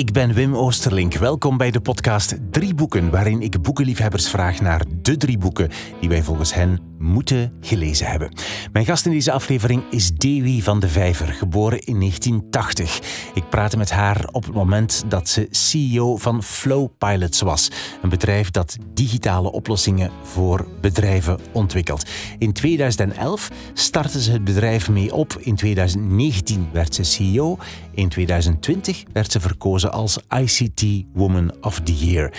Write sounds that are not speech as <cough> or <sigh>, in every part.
Ik ben Wim Oosterlink. Welkom bij de podcast Drie Boeken, waarin ik boekenliefhebbers vraag naar de drie boeken die wij volgens hen moeten gelezen hebben. Mijn gast in deze aflevering is Dewi van de Vijver, geboren in 1980. Ik praatte met haar op het moment dat ze CEO van Flow Pilots was, een bedrijf dat digitale oplossingen voor bedrijven ontwikkelt. In 2011 startte ze het bedrijf mee op. In 2019 werd ze CEO. In 2020 werd ze verkozen als ICT Woman of the Year.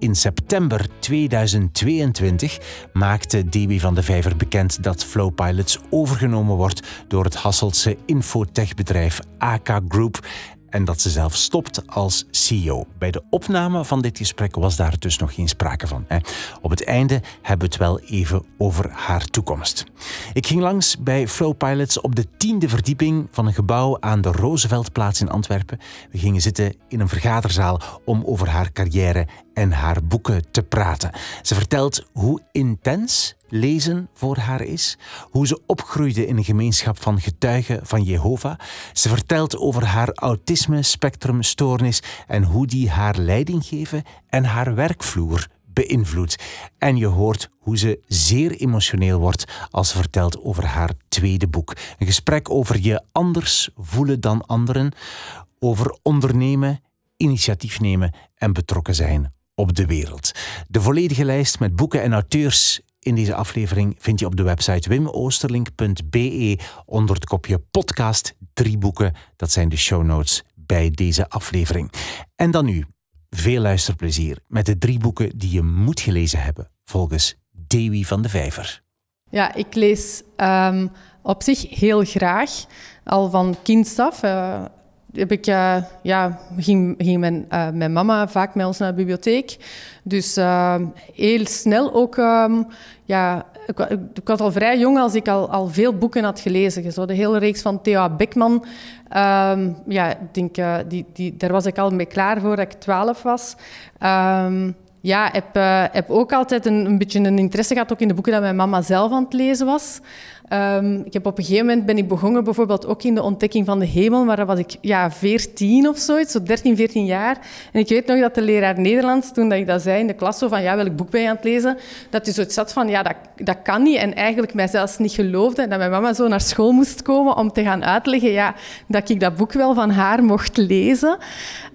In september 2022 maakte DB van de Vijver bekend dat Flowpilots overgenomen wordt door het Hasseltse infotechbedrijf AK Group en dat ze zelf stopt als CEO. Bij de opname van dit gesprek was daar dus nog geen sprake van. Hè. Op het einde hebben we het wel even over haar toekomst. Ik ging langs bij Flow Pilots op de tiende verdieping van een gebouw aan de Rooseveltplaats in Antwerpen. We gingen zitten in een vergaderzaal om over haar carrière en haar boeken te praten. Ze vertelt hoe intens lezen voor haar is, hoe ze opgroeide in een gemeenschap van getuigen van Jehovah. Ze vertelt over haar autisme-spectrumstoornis en hoe die haar leiding geven en haar werkvloer beïnvloedt. En je hoort hoe ze zeer emotioneel wordt als ze vertelt over haar tweede boek. Een gesprek over je anders voelen dan anderen, over ondernemen, initiatief nemen en betrokken zijn op de wereld. De volledige lijst met boeken en auteurs in deze aflevering vind je op de website wimoosterlink.be onder het kopje podcast drie boeken. Dat zijn de show notes bij deze aflevering. En dan nu, veel luisterplezier met de drie boeken die je moet gelezen hebben volgens Dewi van de Vijver. Ja, ik lees um, op zich heel graag, al van kind af. Uh, heb ik, uh, ja, ging, ging mijn, uh, mijn mama vaak met ons naar de bibliotheek. Dus uh, heel snel ook... Um, ja, ik, was al vrij jong als ik al, al veel boeken had gelezen. Zo de hele reeks van Thea Beckman. Um, ja, denk, die, die, daar was ik al mee klaar voor dat ik twaalf was. Um, ja, heb, heb ook altijd een, een beetje een interesse gehad ook in de boeken dat mijn mama zelf aan het lezen was. Um, ik heb op een gegeven moment ben ik begonnen bijvoorbeeld ook in de ontdekking van de hemel, maar dat was ik ja, 14 of zoiets, zo 13, 14 jaar. En ik weet nog dat de leraar Nederlands, toen dat ik dat zei in de klas, zo van ja, welk boek ben je aan het lezen? Dat hij zoiets zat van ja, dat, dat kan niet. En eigenlijk mij zelfs niet geloofde. En dat mijn mama zo naar school moest komen om te gaan uitleggen ja, dat ik dat boek wel van haar mocht lezen.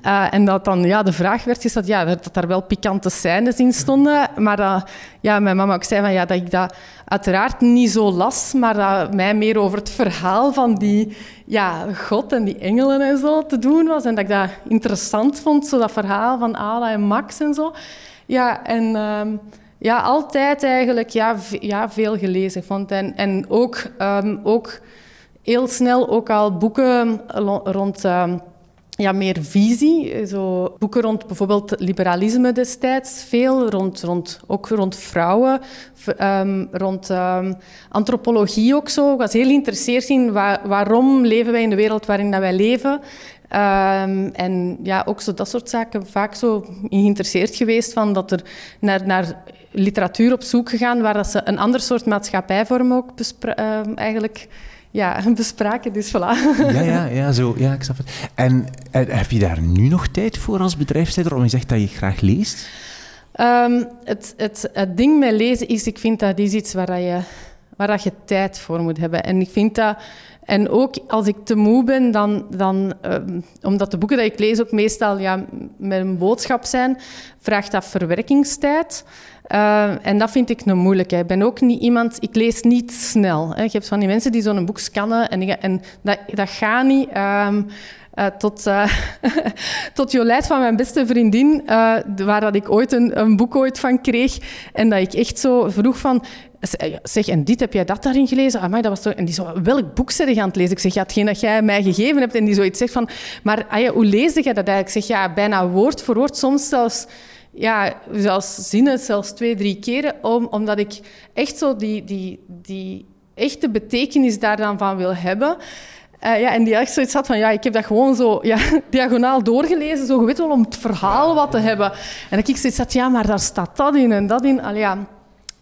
Uh, en dat dan ja, de vraag werd gesteld, ja, dat daar wel pikante scènes in stonden. Maar dat ja, mijn mama ook zei van, ja, dat ik dat uiteraard niet zo las, maar dat mij meer over het verhaal van die ja, God en die engelen en zo te doen was. En dat ik dat interessant vond, zo dat verhaal van Ada en Max en zo. Ja, en um, ja, altijd eigenlijk ja, ja, veel gelezen vond. En, en ook, um, ook heel snel ook al boeken rond... Um, ja, meer visie. Zo boeken rond bijvoorbeeld liberalisme destijds, veel rond, rond, ook rond vrouwen, um, rond um, antropologie ook zo. Ik was heel geïnteresseerd in waarom leven wij in de wereld waarin dat wij leven. Um, en ja, ook zo dat soort zaken, vaak zo geïnteresseerd geweest van dat er naar, naar literatuur op zoek gegaan waar dat ze een ander soort maatschappijvorm ook eigenlijk ja, <laughs> bespraken. Dus voilà. Ja, ja, ja, zo, ja, ik snap het. En, en heb je daar nu nog tijd voor als bedrijfsleider, om je zegt dat je graag leest? Um, het, het, het ding met lezen is, ik vind dat is iets waar je, waar dat je tijd voor moet hebben. En ik vind dat... En ook als ik te moe ben, dan, dan um, omdat de boeken die ik lees ook meestal ja, met een boodschap zijn, vraagt dat verwerkingstijd. Uh, en dat vind ik een moeilijke. Ik ben ook niet iemand... Ik lees niet snel. Hè. Je hebt van die mensen die zo'n boek scannen en, en dat, dat gaat niet... Um, uh, tot, uh, <laughs> tot Jolijt van mijn beste vriendin, waar dat ik ooit een, een, boek ooit van kreeg. En dat ik echt zo vroeg van... Zeg, en dit, heb jij dat daarin gelezen? Maar dat was zo, en die zo, welk boek zeg je aan het lezen? Ik zeg, ja, hetgeen dat jij mij gegeven hebt. En die zoiets zegt van... Maar hoe lees je dat eigenlijk? Ik zeg, ja, bijna woord voor woord. Soms zelfs ja, zelfs zinnen, zelfs twee, drie keren, om, omdat ik echt zo die, die, die echte betekenis daar dan van wil hebben. Uh, ja, en die echt zoiets had van, ja, ik heb dat gewoon zo ja, <laughs> diagonaal doorgelezen, zo wel om het verhaal wat te hebben. En dat ik zoiets had, ja, maar daar staat dat in en dat in. Allee, ja.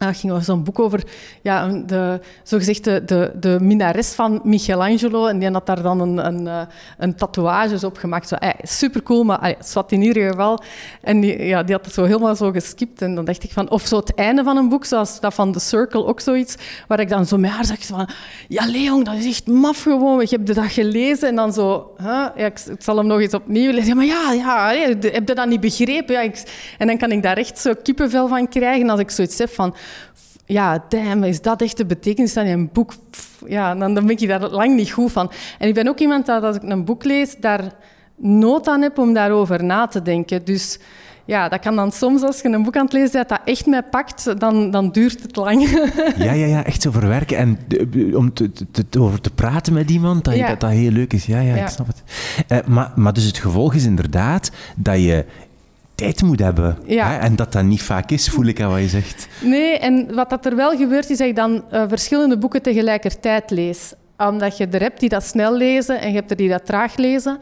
Dat ging over zo'n boek over ja, de, zogezegd de, de, de van Michelangelo. En die had daar dan een, een, eh, een tatoeages op gemaakt. Zo, eh, super cool, maar eh, zwart in ieder geval. En die, ja, die had het zo helemaal zo geskipt. En dan dacht ik van... Of zo het einde van een boek, zoals dat van The Circle, ook zoiets. Waar ik dan zo met haar zag van... Ja, Leon, dat is echt maf gewoon. Ik heb dat gelezen. En dan zo... Ja, ik, zal hem nog eens opnieuw lezen. Ja, maar ja, ja heb je dat niet begrepen? Ja, ik, en dan kan ik daar echt zo kippenvel van krijgen als ik zoiets heb van ja, damn, is dat echt de betekenis van een boek? Ja, dan, dan ben ik daar lang niet goed van. En ik ben ook iemand dat als ik een boek lees, daar nood aan heb om daarover na te denken. Dus ja, dat kan dan soms, als je een boek aan het lezen bent, dat echt mij pakt, dan, dan duurt het lang. <laughs> Ja, ja, ja, echt zo verwerken. En om te, te, over te praten met iemand, dat, dat, dat heel leuk is. Ja, ja, ik snap het. Uh, maar, maar dus het gevolg is inderdaad dat je tijd moet hebben. Hè? En dat dat niet vaak is, voel ik aan wat je zegt. Nee, en wat dat er wel gebeurt, is dat ik dan uh, verschillende boeken tegelijkertijd lees. Omdat je er hebt die dat snel lezen en je hebt er die dat traag lezen.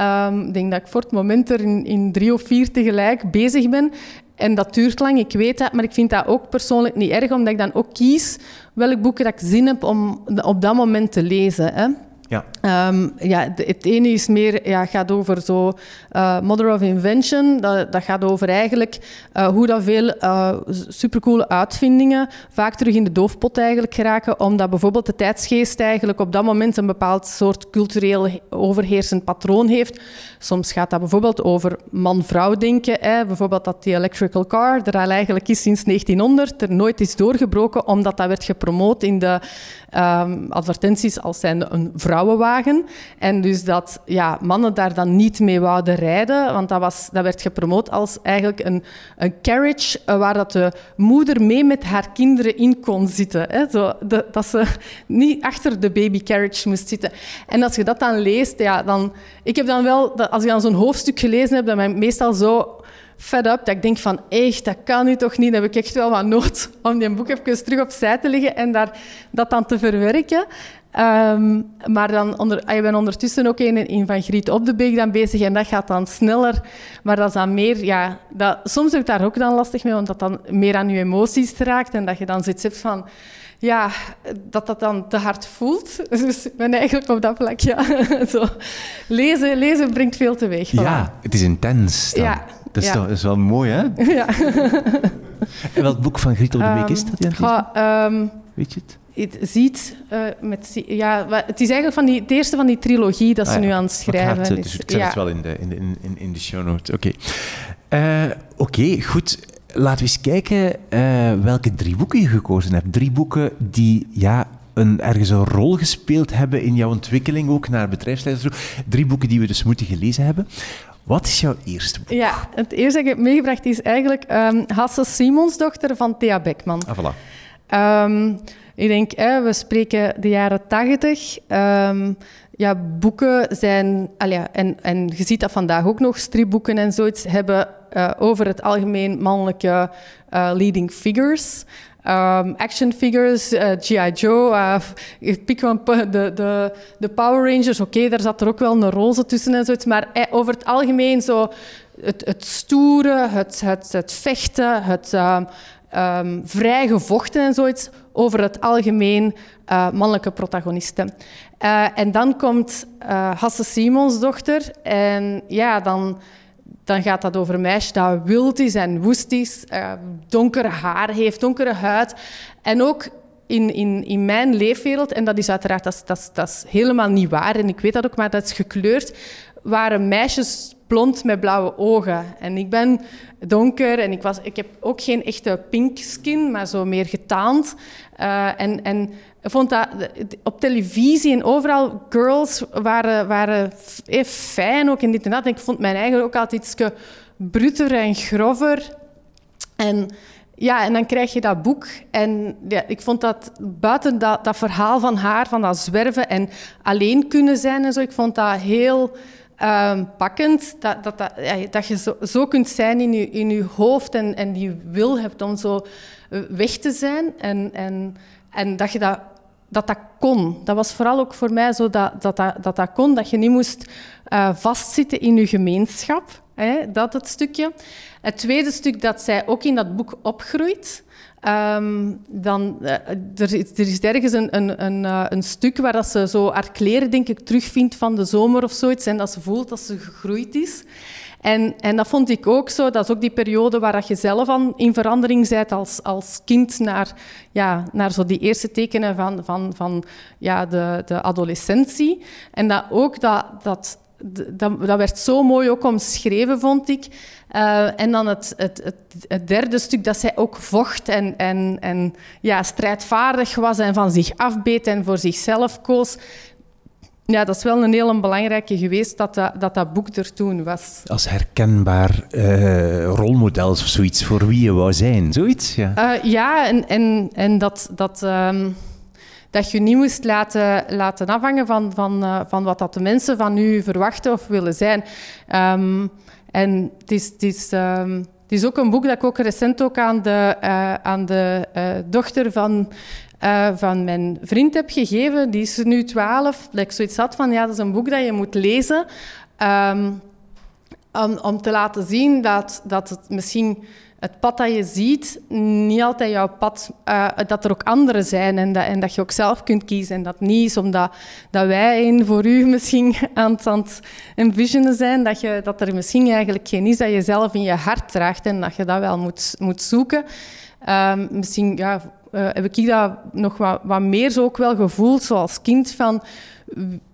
Um, ik denk dat ik voor het moment er in, in drie of vier tegelijk bezig ben. En dat duurt lang, ik weet dat, maar ik vind dat ook persoonlijk niet erg, omdat ik dan ook kies welke boeken dat ik zin heb om op dat moment te lezen. Hè. Ja. Um, ja, het ene is meer, ja, gaat over zo uh, Mother of Invention. Dat, dat gaat over eigenlijk uh, hoe dat veel uh, supercoole uitvindingen vaak terug in de doofpot eigenlijk geraken, omdat bijvoorbeeld de tijdsgeest eigenlijk op dat moment een bepaald soort cultureel overheersend patroon heeft. Soms gaat dat bijvoorbeeld over man-vrouw denken. Hè. Bijvoorbeeld dat die electrical car er al eigenlijk is sinds 1900, er nooit is doorgebroken, omdat dat werd gepromoot in de um, advertenties als zijnde een vrouwenwagen. En dus dat ja, mannen daar dan niet mee wouden rijden, want dat, was, dat werd gepromoot als eigenlijk een, een carriage uh, waar dat de moeder mee met haar kinderen in kon zitten. Hè? Zo, de, dat ze niet achter de baby carriage moest zitten. En als je dat dan leest, ja, dan... Ik heb dan wel, als ik dan zo'n hoofdstuk gelezen heb, dan ben ik meestal zo fed up dat ik denk van, echt, dat kan nu toch niet. Dan heb ik echt wel wat nood <laughs> om die boek even terug opzij te leggen en daar, dat dan te verwerken. Um, maar dan onder, ah, je bent ondertussen ook een, in van Griet op de Beek dan bezig en dat gaat dan sneller. Maar dat is dan meer, ja, dat, soms heb ik daar ook dan lastig mee, want dat dan meer aan je emoties raakt en dat je dan hebt van, ja, dat dat dan te hard voelt. <laughs> Dus ik ben eigenlijk op dat vlak, ja. <laughs> Zo. Lezen, lezen brengt veel teweeg. Ja, het is intens. Dan. Ja. Dat is, toch, dat is wel mooi, hè? <laughs> Ja. en welk boek van Griet op de Beek is dat? Ja, um, Weet je het? Het ziet, uh, met, ja, het is eigenlijk van die, het eerste van die trilogie dat ze ah, nu aan het schrijven is. Dus ik zet ja. het wel in de, in de, in, in de show notes. Oké, okay. uh, okay, goed. Laten we eens kijken uh, welke drie boeken je gekozen hebt. Drie boeken die ja, een, ergens een rol gespeeld hebben in jouw ontwikkeling, ook naar bedrijfsleider. Drie boeken die we dus moeten gelezen hebben. Wat is jouw eerste boek? Ja, het eerste dat ik heb meegebracht is eigenlijk um, Hasse Simons, dochter van Thea Beckman. Ah, voilà. Um, ik denk, hè, we spreken de jaren tachtig. Um, ja, boeken zijn... En, en je ziet dat vandaag ook nog, stripboeken en zoiets, hebben uh, over het algemeen mannelijke uh, leading figures. Um, action figures, eh, G.I. Joe, pik van de, de, de Power Rangers. Oké, daar zat er ook wel een roze tussen en zoiets. Maar eh, over het algemeen zo het, het stoere, het, het, het vechten, het um, vrij gevochten en zoiets. Over het algemeen uh, mannelijke protagonisten. Uh, en dan komt uh, Hasse Simons dochter. En ja, dan dan gaat dat over een meisje dat wild is en woest is, uh, donkere haar heeft, donkere huid. En ook in, in, in mijn leefwereld, en dat is uiteraard dat dat, dat helemaal niet waar, en ik weet dat ook, maar dat is gekleurd, waren meisjes blond met blauwe ogen. En ik ben donker en ik, was, ik heb ook geen echte pink skin, maar zo meer getaand. Uh, en, en vond dat op televisie en overal girls waren, waren even fijn ook in dit en. En ik vond mijn eigen ook altijd iets bruter en grover. En ja, en dan krijg je dat boek. En ja, ik vond dat buiten dat, dat verhaal van haar, van dat zwerven en alleen kunnen zijn en zo, ik vond dat heel um, pakkend. Dat, dat, dat, ja, dat je zo, zo, kunt zijn in je, in je hoofd en, en die wil hebt om zo weg te zijn. En, en, en dat je dat dat dat kon. Dat was vooral ook voor mij zo dat dat, dat, dat, kon, dat je niet moest uh, vastzitten in je gemeenschap. Hè, dat het stukje. Het tweede stuk dat zij ook in dat boek opgroeit. Ehm, dan, uh, er, is, er is ergens een, een, een, uh, een, stuk waar dat ze zo haar kleren, denk ik, terugvindt van de zomer of zoiets. En dat ze voelt dat ze gegroeid is. En, en dat vond ik ook zo. Dat is ook die periode waar dat je zelf aan in verandering bent als, als kind naar, ja, naar zo die eerste tekenen van, van, van ja, de, de adolescentie. En dat ook dat, dat dat, dat, werd zo mooi ook omschreven, vond ik. Uh, en dan het, het, het, het, derde stuk, dat zij ook vocht en, en, en ja, strijdvaardig was en van zich afbeet en voor zichzelf koos. Ja, dat is wel een heel belangrijke geweest dat dat, dat, dat boek er toen was. Als herkenbaar uh, rolmodel of zoiets voor wie je wou zijn, zoiets? Ja, uh, ja en, en, en dat... dat um, dat je niet moest laten, laten afhangen van, van, uh, van wat dat de mensen van u verwachten of willen zijn. Um, en het is, het, is, het is ook een boek dat ik ook recent ook aan de, uh, aan de uh, dochter van, van mijn vriend heb gegeven. Die is nu twaalf. Dat ik zoiets had van, ja, dat is een boek dat je moet lezen. Um, om, om te laten zien dat, dat het misschien het pad dat je ziet, niet altijd jouw pad, uh, dat er ook anderen zijn en dat, en dat je ook zelf kunt kiezen. En dat niet is omdat dat wij een voor u <laughs> misschien aan het, aan het zijn, dat, je, dat er misschien eigenlijk geen is dat je zelf in je hart draagt en dat je dat wel moet, moet zoeken. Um, misschien ja, uh, heb ik dat nog wat, wat meer zo ook wel gevoeld, zoals kind, van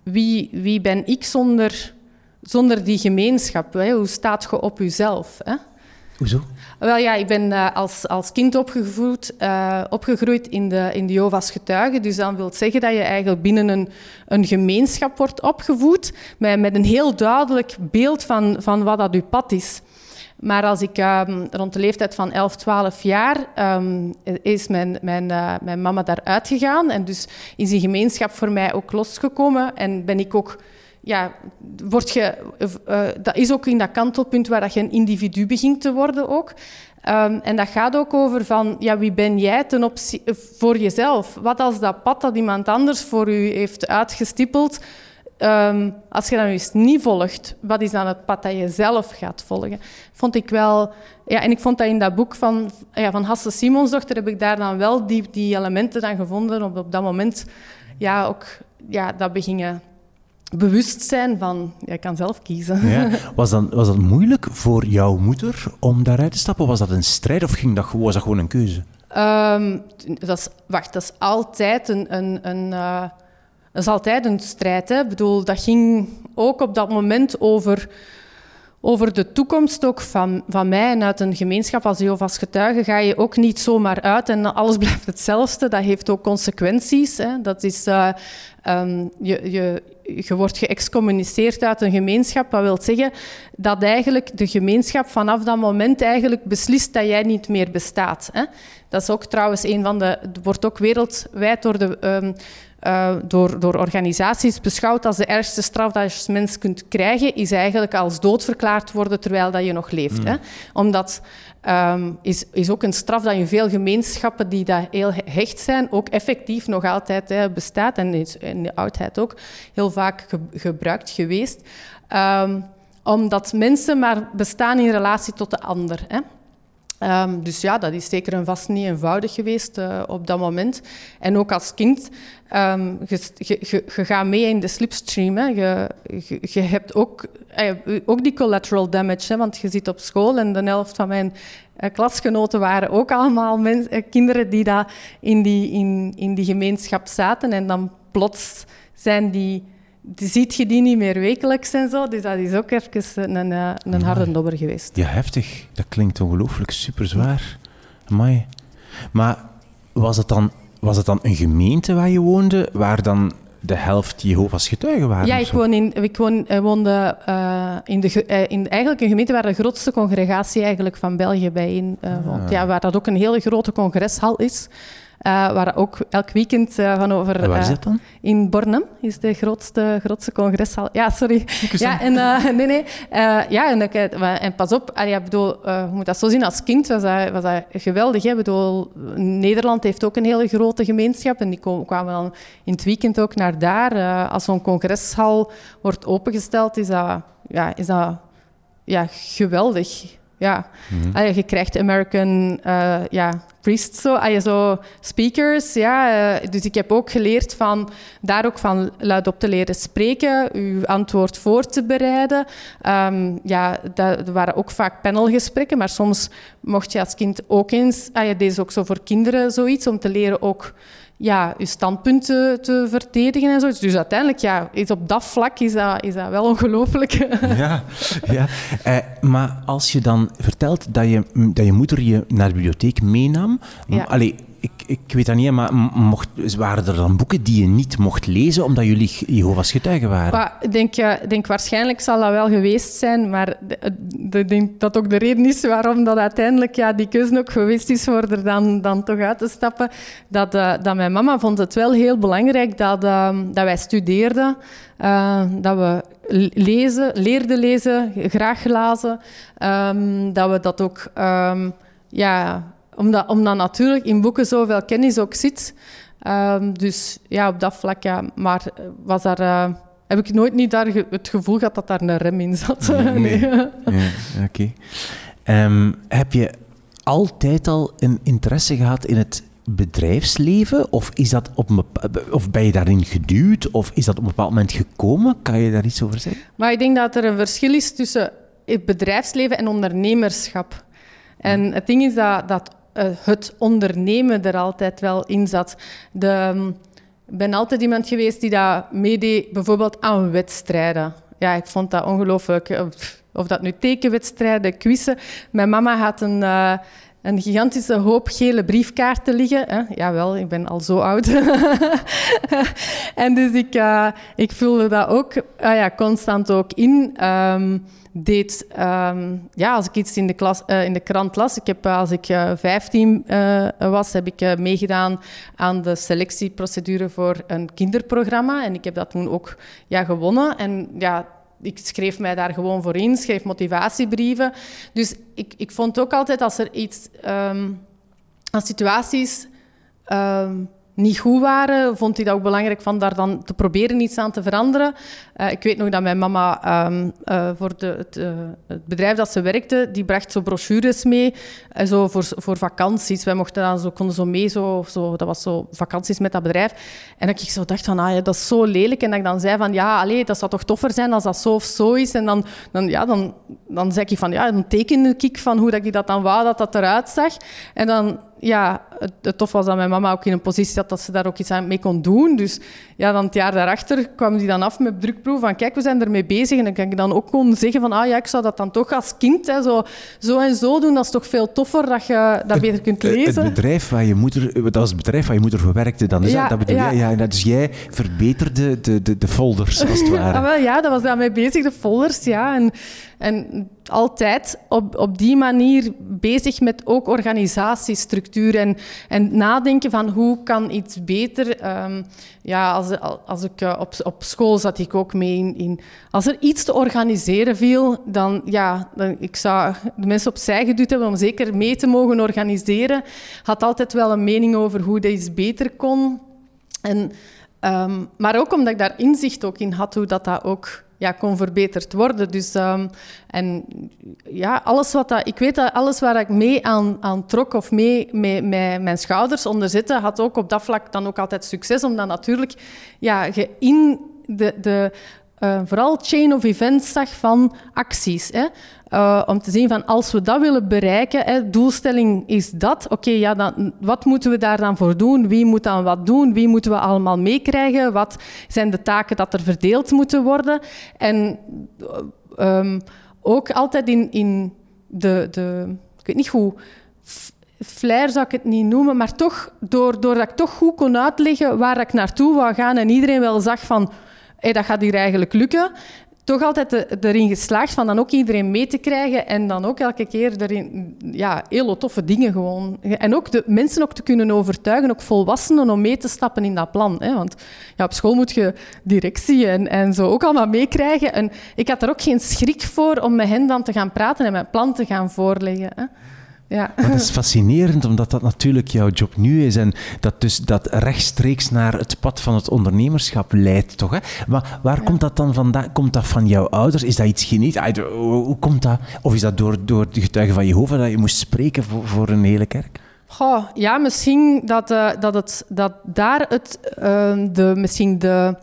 wie, wie ben ik zonder, zonder die gemeenschap? Hè? Hoe staat je op jezelf? Hè? Hoezo? Wel ja, ik ben uh, als, als kind opgevoed, uh, opgegroeid in de, in de Jehovah's getuigen. Dus dat wil zeggen dat je eigenlijk binnen een, een gemeenschap wordt opgevoed met, met een heel duidelijk beeld van, van wat dat je pad is. Maar als ik um, rond de leeftijd van 11, 12 jaar um, is mijn, mijn, uh, mijn mama daaruit gegaan. En dus is die gemeenschap voor mij ook losgekomen. En ben ik ook ja, word je, uh, dat is ook in dat kantelpunt waar dat je een individu begint te worden ook. Um, en dat gaat ook over van, ja, wie ben jij ten opzichte eh, voor jezelf? Wat als dat pad dat iemand anders voor u heeft uitgestippeld, um, als je dat niet volgt, wat is dan het pad dat je zelf gaat volgen? Vond ik wel... Ja, en ik vond dat in dat boek van, ja, van Hasse Simonsdochter heb ik daar dan wel die, die elementen dan gevonden. Op, op dat moment, ja, ook ja, dat begingen bewustzijn van, jij kan zelf kiezen. Ja. <laughs> Was, dat, was dat moeilijk voor jouw moeder om daaruit te stappen? Was dat een strijd of ging dat, was dat gewoon een keuze? Um, dat is, wacht, dat is altijd een, een, een uh, dat is altijd een strijd. Hè. Ik bedoel, dat ging ook op dat moment over, over de toekomst ook van, van mij. En uit een gemeenschap als Jehovah's getuige ga je ook niet zomaar uit en alles <laughs> blijft hetzelfde. Dat heeft ook consequenties. Hè. Dat is, uh, um, je, je, je wordt geëxcommuniceerd uit een gemeenschap. Dat wil zeggen dat eigenlijk de gemeenschap vanaf dat moment eigenlijk beslist dat jij niet meer bestaat. Hè. Dat is ook trouwens een van de... wordt ook wereldwijd door de... Um, uh, door, door organisaties beschouwd als de ergste straf dat je als mens kunt krijgen, is eigenlijk als dood verklaard worden terwijl dat je nog leeft. Mm. Hè? Omdat um, is, is ook een straf dat in veel gemeenschappen die daar heel hecht zijn, ook effectief nog altijd hè, bestaat en is in de oudheid ook heel vaak ge gebruikt geweest. Um, omdat mensen maar bestaan in relatie tot de ander. Hè? Um, dus ja, dat is zeker en vast niet eenvoudig geweest uh, op dat moment. En ook als kind, um, je, gaat mee in de slipstream. Hè. Je, je, hebt ook, uh, ook die collateral damage, hè, want je zit op school en de helft van mijn uh, klasgenoten waren ook allemaal kinderen die daar in die, in, in die gemeenschap zaten. En dan plots zijn die ziet je die niet meer wekelijks en zo. Dus dat is ook even een, eh, een harde dobber geweest. Ja, heftig. Dat klinkt ongelooflijk super zwaar. Amai. Maar was het, dan, was het dan een gemeente waar je woonde, waar dan de helft Jehovah's getuigen waren? Ja, ik, woon in, ik woon, uh, woonde uh, in, de, uh, in eigenlijk een gemeente waar de grootste congregatie eigenlijk van België bijeen woont. Ah. Ja, waar dat ook een hele grote congreshal is. Uh, waar ook elk weekend uh, van over... Waar is dat uh, dan? In Bornem is de grootste, grootste congreshal. Ja, sorry. Ja, en, nee, nee. ja, en, en, pas op, allee, ik bedoel, je moet dat zo zien, als kind was dat, was dat geweldig. Hè? Ik bedoel, Nederland heeft ook een hele grote gemeenschap en die kwamen dan in het weekend ook naar daar. als zo'n congreshal wordt opengesteld, is dat... Ja, is dat ja, geweldig. Ja. Mhm. je krijgt American uh, ja, priests, zo, je zo speakers. Ja, uh, dus ik heb ook geleerd van daar ook van luidop te leren spreken, uw antwoord voor te bereiden. Um, ja, dat, er waren ook vaak panelgesprekken, maar soms mocht je als kind ook eens... Ah, je deed ook zo voor kinderen zoiets, om te leren ook ja, je standpunten te verdedigen en zo. Dus uiteindelijk, ja, is op dat vlak is dat, is dat wel ongelooflijk. <laughs> Ja, ja. Eh, maar als je dan vertelt dat je, dat je moeder je naar de bibliotheek meenam... Ja. Allee, ik, weet dat niet, maar mocht, waren er dan boeken die je niet mocht lezen omdat jullie Jehovah's getuigen waren? ik denk, denk waarschijnlijk zal dat wel geweest zijn, maar ik denk dat ook de reden is waarom dat uiteindelijk ja, die keuze ook geweest is voor er dan, dan toch uit te stappen. Dat, uh, dat mijn mama vond het wel heel belangrijk dat, uh, dat wij studeerden, eh, dat we lezen, leerden lezen, graag lazen, um, dat we dat ook... Um, ja, omdat, omdat natuurlijk in boeken zoveel kennis ook zit. Um, dus ja, op dat vlak, ja. Maar was daar, uh, heb ik nooit niet daar het gevoel gehad dat daar een rem in zat. Nee, <laughs> nee. ja, Oké. Okay. Um, heb je altijd al een interesse gehad in het bedrijfsleven? Of, is dat op een of ben je daarin geduwd? Of is dat op een bepaald moment gekomen? Kan je daar iets over zeggen? Maar ik denk dat er een verschil is tussen het bedrijfsleven en ondernemerschap. En het ding is dat, dat het ondernemen er altijd wel in zat. De, ben altijd iemand geweest die dat meedeed, bijvoorbeeld aan wedstrijden. Ja, ik vond dat ongelooflijk. Eh, of dat nu tekenwedstrijden, quizzen. Mijn mama had een, uh, een gigantische hoop gele briefkaarten liggen. Hè? Jawel, ik ben al zo oud. <laughs> en dus ik, uh, ik vulde dat ook uh, ja, constant ook in. Um, deed, um, ja, als ik iets in de, klas, uh, in de krant las, ik heb, als ik uh, 15 uh, was, heb ik meegedaan aan de selectieprocedure voor een kinderprogramma. En ik heb dat toen ook ja, gewonnen. En ja, ik schreef mij daar gewoon voor in, schreef motivatiebrieven. Dus ik, ik vond ook altijd als er iets, um, als situaties um, niet goed waren, vond hij dat ook belangrijk van daar dan te proberen iets aan te veranderen. Uh, ik weet nog dat mijn mama um, uh, voor de, het, uh, het, bedrijf dat ze werkte, die bracht zo brochures mee zo voor, voor vakanties. Wij mochten dan zo, konden zo mee, zo, zo, dat was zo vakanties met dat bedrijf. En dat ik zo dacht van, ah, ja, dat is zo lelijk. En dat ik dan zei van, ja, allee, dat zou toch toffer zijn als dat zo of zo is. En dan, dan, ja, dan, dan zei ik van, ja, dan tekende ik van hoe dat ik dat dan wou, dat dat eruit zag. En dan ja, het, het, tof was dat mijn mama ook in een positie zat dat ze daar ook iets aan mee kon doen. Dus ja, dan het jaar daarachter kwam die dan af met drukproef van kijk, we zijn ermee bezig. En dan kan ik dan ook kon zeggen van ah ja, ik zou dat dan toch als kind hè, zo, zo en zo doen. Dat is toch veel toffer dat je dat beter kunt lezen. Het bedrijf waar je moeder, dat was het bedrijf waar je moeder voor werkte dan, is ja, dat, bedoel ja. Ja, dus jij verbeterde de, de, de folders, als het ware. ja, <laughs> wel, ja, dat was daarmee bezig, de folders, ja. En, en altijd op, op die manier bezig met ook organisatiestructuur en, en nadenken van hoe kan iets beter. Um, ja, als, als ik uh, op, op school zat ik ook mee in, in, Als er iets te organiseren viel, dan ja, dan, ik zou de mensen opzij geduwd hebben om zeker mee te mogen organiseren. Had altijd wel een mening over hoe dat iets beter kon. En, um, maar ook omdat ik daar inzicht ook in had hoe dat, dat ook ja, kon verbeterd worden. Dus, um, en ja, alles wat dat, ik weet dat alles waar ik mee aan, aan trok of mee mijn schouders onder zitten, had ook op dat vlak dan ook altijd succes, omdat natuurlijk ja, je in de, de uh, vooral chain of events zag van acties. Hè. Uh, om te zien van als we dat willen bereiken, hè, doelstelling is dat. Oké, ja, dan, wat moeten we daar dan voor doen? Wie moet dan wat doen? Wie moeten we allemaal meekrijgen? Wat zijn de taken dat er verdeeld moeten worden? En um, ook altijd in, in de, de, ik weet niet hoe, flair zou ik het niet noemen, maar toch, doordat ik toch goed kon uitleggen waar ik naartoe wou gaan en iedereen wel zag van hey, dat gaat hier eigenlijk lukken. Toch altijd erin geslaagd van dan ook iedereen mee te krijgen en dan ook elke keer erin, ja, hele toffe dingen gewoon. En ook de mensen ook te kunnen overtuigen, ook volwassenen, om mee te stappen in dat plan. Hè? Want ja, op school moet je directie en, en zo ook allemaal meekrijgen. En ik had er ook geen schrik voor om met hen dan te gaan praten en mijn plan te gaan voorleggen. Hè? Ja. Maar dat is fascinerend, omdat dat natuurlijk jouw job nu is en dat dus dat rechtstreeks naar het pad van het ondernemerschap leidt, toch? Hè? Maar waar komt dat dan vandaan? Komt dat van jouw ouders? Is dat iets genetisch? Hoe komt dat? Of is dat door, door de getuigen van Jehovah dat je moest spreken voor, voor een hele kerk? Goh, ja, misschien dat, uh, dat, het, dat daar het, uh, de, misschien de,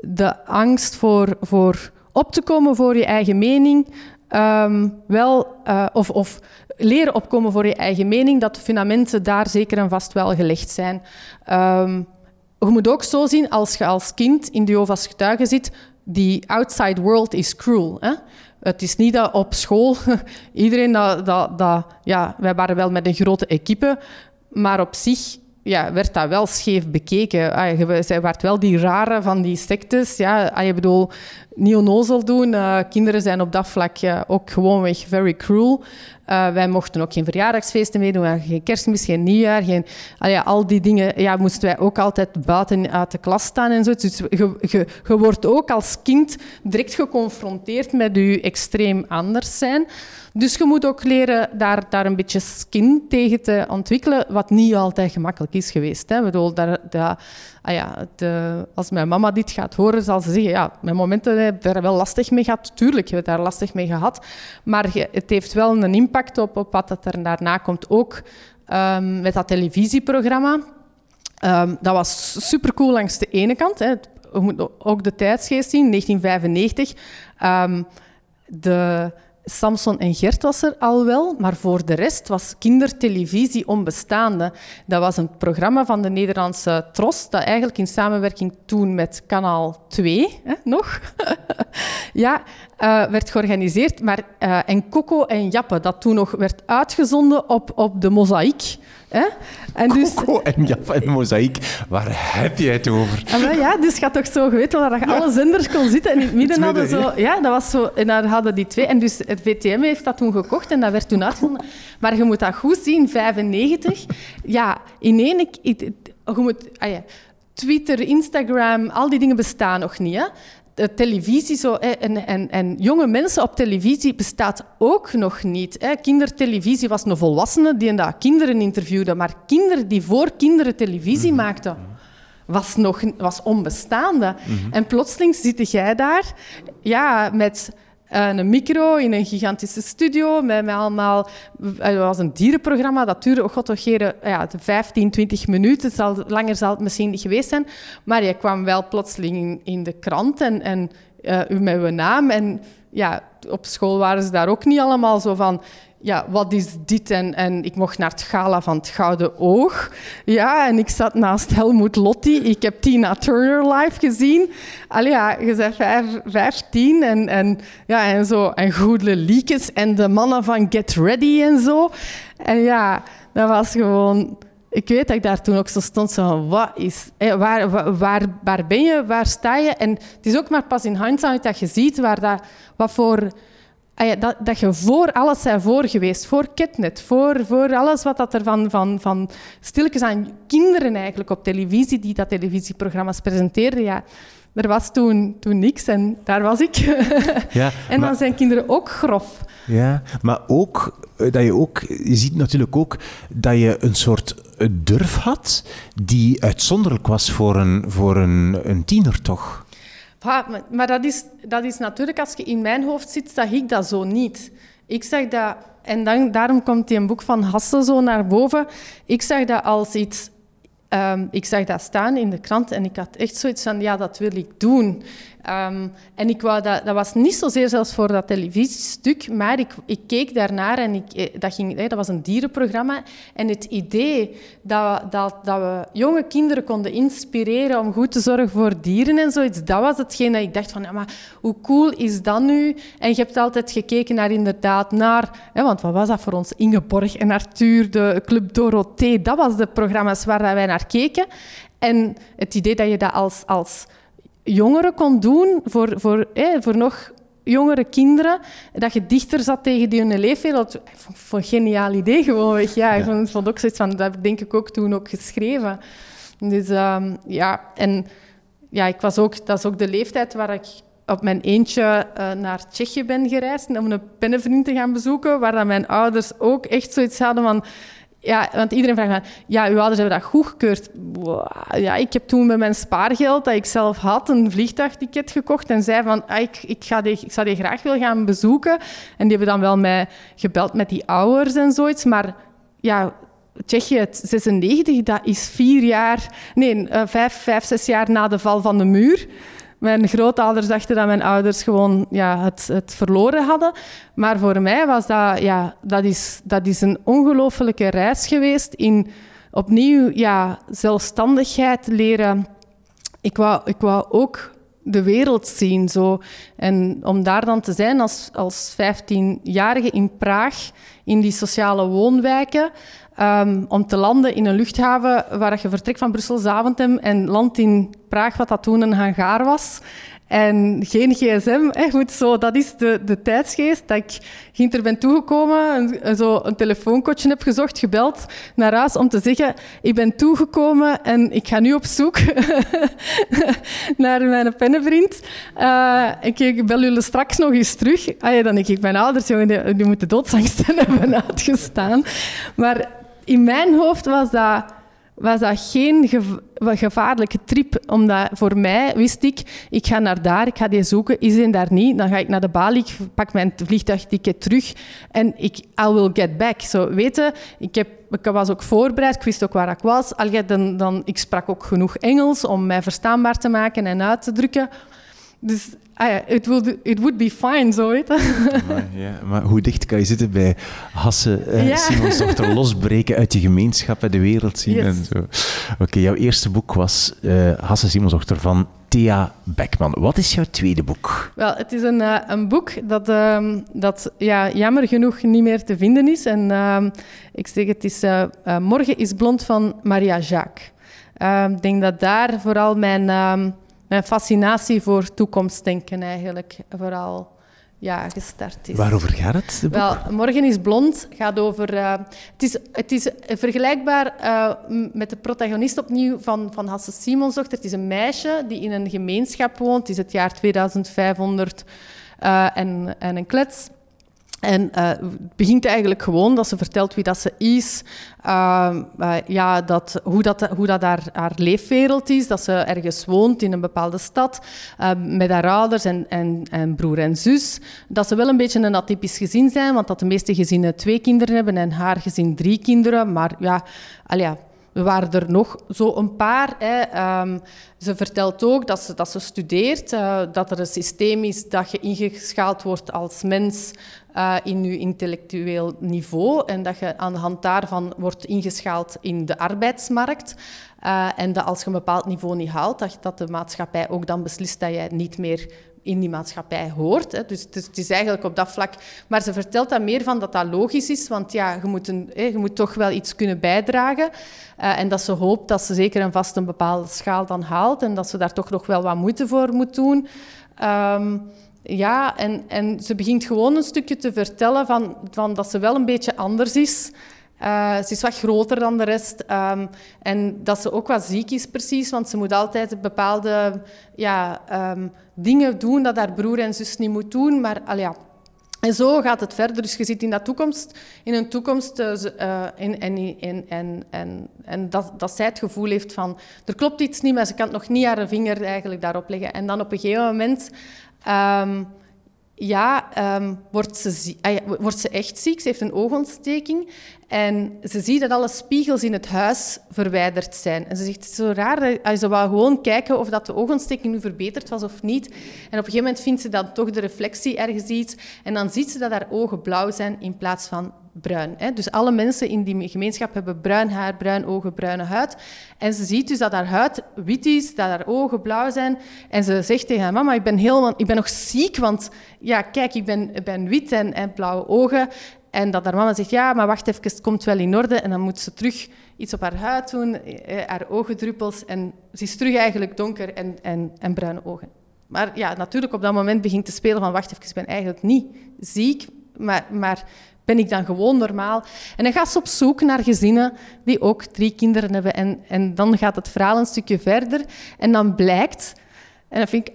de angst voor, voor op te komen voor je eigen mening, um, wel, uh, of, of leren opkomen voor je eigen mening, dat de fundamenten daar zeker en vast wel gelegd zijn. Um, je moet ook zo zien, als je als kind in de Jehovah's getuigen zit, die outside world is cruel. Hè? Het is niet dat op school <laughs> iedereen dat, dat, dat, Ja, wij waren wel met een grote equipe, maar op zich ja, werd dat wel scheef bekeken. Ah, zij werd wel die rare van die sectes. Ja, ah, je bedoel, niet onnozel doen. Uh, kinderen zijn op dat vlak ook gewoonweg very cruel. Uh, wij mochten ook geen verjaardagsfeesten meedoen, geen kerstmis, geen nieuwjaar. Geen, al die dingen ja, moesten wij ook altijd buiten uit de klas staan en zo. Dus je, wordt ook als kind direct geconfronteerd met je extreem anders zijn. Dus je moet ook leren daar, daar een beetje skin tegen te ontwikkelen, wat niet altijd gemakkelijk is geweest. Hè. Bedoel, daar, daar, ah ja, de, als mijn mama dit gaat horen, zal ze zeggen, ja, mijn momenten heb daar wel lastig mee gehad. Tuurlijk heb ik daar lastig mee gehad. Maar het heeft wel een impact op, op wat er daarna komt. Ook um, met dat televisieprogramma. Um, dat was supercool langs de ene kant. Hè. We moeten ook de tijdsgeest zien, 1995. Um, de Samson en Gert was er al wel, maar voor de rest was kindertelevisie onbestaande. Dat was een programma van de Nederlandse Tros, dat eigenlijk in samenwerking toen met Kanaal 2, hè, nog, <laughs> ja, uh, werd georganiseerd. Maar, uh, en Coco en Jappe, dat toen nog werd uitgezonden op, op de Mozaïek. Hè? En dus, Coco en Jappe en Mozaïek, waar heb je het over? En ja, dus je had toch zo geweten waar je alle zenders kon zitten en in het midden, hadden zo... Ja, dat was zo... En daar hadden die twee. En dus het VTM heeft dat toen gekocht en dat werd toen uitgezonden. Maar je moet dat goed zien, 95. Ja, in één... Je moet... Ah ja, Twitter, Instagram, al die dingen bestaan nog niet. Hè? De televisie zo, en, en, en, jonge mensen op televisie bestaat ook nog niet. Hè. Kindertelevisie was een volwassene die kinderen interviewde, maar kinderen die voor kinderen televisie mm maakten, was, nog, was onbestaande. Mhm. En plotseling zit jij daar ja, met een micro in een gigantische studio met, met allemaal... Het was een dierenprogramma, dat duurde, oh god, toch ja, 15, 20 minuten. Zal, langer zal het misschien niet geweest zijn. Maar je kwam wel plotseling in, in de krant en, en uh, met uw naam. En ja, op school waren ze daar ook niet allemaal zo van ja, wat is dit? En, en ik mocht naar het gala van het Gouden Oog. Ja, en ik zat naast Helmut Lotti. Ik heb Tina Turner live gezien. Allee, ja, je bent vijf, vijftien en, en, ja, en zo. En Goedele Liekes en de mannen van Get Ready en zo. En ja, dat was gewoon... Ik weet dat ik daar toen ook zo stond, zo wat is... waar, waar, waar ben je? Waar sta je? En het is ook maar pas in hindsight dat je ziet waar dat, wat voor Ah dat, dat je voor alles bent voor geweest, voor Ketnet, voor, voor alles wat dat er van, van, van stilletjes aan kinderen eigenlijk op televisie, die dat televisieprogramma's presenteerden, ja, er was toen, toen niks en daar was ik. Ja, <laughs> en dan zijn kinderen ook grof. Ja, maar ook eh, dat je ook, je ziet natuurlijk ook dat je een soort durf had die uitzonderlijk was voor een, voor een, een tiener, toch? maar, dat, is, dat is natuurlijk, als je in mijn hoofd zit, zag ik dat zo niet. Ik zag dat, en dan, daarom komt die een boek van Hasse zo naar boven. Ik zag dat als iets Um, ik zag dat staan in de krant en ik had echt zoiets van, ja, dat wil ik doen. Um, en ik wou dat, dat was niet zozeer zelfs voor dat televisiestuk, maar ik, ik keek daarnaar en ik, eh, dat, ging, dat was een dierenprogramma. En het idee dat, dat, dat we jonge kinderen konden inspireren om goed te zorgen voor dieren en zoiets, dat was hetgeen dat ik dacht van, ja, maar hoe cool is dat nu? En je hebt altijd gekeken naar inderdaad naar, want wat was dat voor ons? Ingeborg en Arthur, de Club Dorothee, dat was de programma's waar wij naar keken. En het idee dat je dat als, als jongeren kon doen, voor, voor, voor nog jongere kinderen, dat je dichter zat tegen die hun leefwereld. Vond een geniaal idee gewoon. Ja, ik vond, vond ook zoiets van, dat heb ik denk ik ook toen ook geschreven. Dus um, ja, en ja, ik was ook, dat is ook de leeftijd waar ik op mijn eentje uh, naar Tsjechië ben gereisd om een pennenvriend te gaan bezoeken, waar dan mijn ouders ook echt zoiets hadden van... Ja, want iedereen vraagt van, ja, uw ouders hebben dat goedgekeurd. Ja, ik heb toen met mijn spaargeld dat ik zelf had een vliegtuigticket gekocht en zei van, ah, ik, ik, ga die, ik zou die graag willen gaan bezoeken. En die hebben dan wel mij gebeld met die ouders en zoiets, maar ja, Tsjechië 96, dat is vier jaar, nee, uh, vijf, vijf, zes jaar na de val van de muur. Mijn grootouders dachten dat mijn ouders gewoon ja, het, het verloren hadden. Maar voor mij was dat, ja, dat, is, dat is een ongelofelijke reis geweest in opnieuw ja, zelfstandigheid leren. Ik wou, ik wou ook de wereld zien. Zo. En om daar dan te zijn als, als 15-jarige in Praag, in die sociale woonwijken, um, om te landen in een luchthaven waar je vertrekt van Brussel-Zaventem en landt in Praag, wat dat toen een hangaar was. En geen gsm, hè, goed zo, dat is de, de tijdsgeest. Dat ik ginter ben toegekomen, en zo een telefoonkotje heb gezocht, gebeld naar huis om te zeggen, ik ben toegekomen en ik ga nu op zoek <laughs> naar mijn pennenvriend. Uh, ik, bel jullie straks nog eens terug. Ah, dan denk ik, mijn ouders, jongen, die, die moeten doodsangsten <laughs> hebben uitgestaan. Maar in mijn hoofd was dat, was geen gevaarlijke trip. Omdat voor mij wist ik, ik ga naar daar, ik ga die zoeken. Is hij daar niet? Dan ga ik naar de balie, ik pak mijn vliegtuigticket terug en ik, I will get back. Zo, weten, ik, heb, ik was ook voorbereid, ik wist ook waar ik was. Dan, dan, ik sprak ook genoeg Engels om mij verstaanbaar te maken en uit te drukken. Dus ah ja, it, will it would be fine, zo weet maar, ja, maar hoe dicht kan je zitten bij Hasse, uh, ja. Simons dochter, losbreken uit je gemeenschap en de wereld zien en zo. Oké, jouw eerste boek was uh, Hasse Simons dochter van Thea Beckman. Wat is jouw tweede boek? Wel, het is een, uh, een boek dat, uh, dat ja, jammer genoeg niet meer te vinden is. En uh, ik zeg, het is Morgen is blond van Maria Jacques. Ik denk dat daar vooral mijn ehm, mijn fascinatie voor toekomstdenken eigenlijk vooral ja, gestart is. Waarover gaat het? Wel, Morgen is blond gaat over. Uh, het, is, het is vergelijkbaar uh, met de protagonist opnieuw van, van Hasse Simonsdochter. Het is een meisje die in een gemeenschap woont. Het is het jaar 2500 uh, en, en een klets. En het begint eigenlijk gewoon dat ze vertelt wie dat ze is, uh, uh, ja, dat, hoe dat, hoe dat haar, haar, leefwereld is, dat ze ergens woont in een bepaalde stad met haar ouders en, en, en, broer en zus. Dat ze wel een beetje een atypisch gezin zijn, want dat de meeste gezinnen twee kinderen hebben en haar gezin drie kinderen. Maar ja, al ja er waren er nog zo een paar. Hè. Um, ze vertelt ook dat ze, dat ze studeert, uh, dat er een systeem is dat je ingeschaald wordt als mens uh, in je intellectueel niveau en dat je aan de hand daarvan wordt ingeschaald in de arbeidsmarkt. Uh, en dat als je een bepaald niveau niet haalt, dat, de maatschappij ook dan beslist dat jij niet meer in die maatschappij hoort. Hè. Dus, het is eigenlijk op dat vlak... Maar ze vertelt dat meer van dat dat logisch is, want ja, je, moet een, hè, je moet toch wel iets kunnen bijdragen. Uh, en dat ze hoopt dat ze zeker en vast een bepaalde schaal dan haalt en dat ze daar toch nog wel wat moeite voor moet doen. Um, ja, en, en ze begint gewoon een stukje te vertellen van, van dat ze wel een beetje anders is. Uh, ze is wat groter dan de rest. Um, en dat ze ook wat ziek is, precies. Want ze moet altijd bepaalde ja, um, dingen doen dat haar broer en zus niet moet doen. Maar al ja. En zo gaat het verder. Dus je zit in, dat toekomst, in een toekomst uh, en, en, en, dat, dat zij het gevoel heeft van... Er klopt iets niet, maar ze kan nog niet haar vinger eigenlijk daarop leggen. En dan op een gegeven moment... Um, ja, um, wordt, ze, wordt ze echt ziek. Ze heeft een oogontsteking. En ze ziet dat alle spiegels in het huis verwijderd zijn. En ze zegt, het is zo raar. Ze wou gewoon kijken of dat de oogontsteking nu verbeterd was of niet. En op een gegeven moment vindt ze dan toch de reflectie ergens iets. En dan ziet ze dat haar ogen blauw zijn in plaats van bruin. Hè? Dus alle mensen in die gemeenschap hebben bruin haar, bruin ogen, bruine huid. En ze ziet dus dat haar huid wit is, dat haar ogen blauw zijn. En ze zegt tegen haar mama, ik ben, helemaal, ik ben nog ziek, want ja, kijk, ik ben, ben wit en, en blauwe ogen. En dat haar mama zegt, ja, maar wacht even, het komt wel in orde. En dan moet ze terug iets op haar huid doen, eh, haar ogendruppels. En ze is terug eigenlijk donker en, en, en bruine ogen. Maar ja, natuurlijk op dat moment begint te spelen van, wacht even, ik ben eigenlijk niet ziek, maar, maar ben ik dan gewoon normaal? En dan gaat ze op zoek naar gezinnen die ook drie kinderen hebben. En, en dan gaat het verhaal een stukje verder. En dan blijkt, en dat vind ik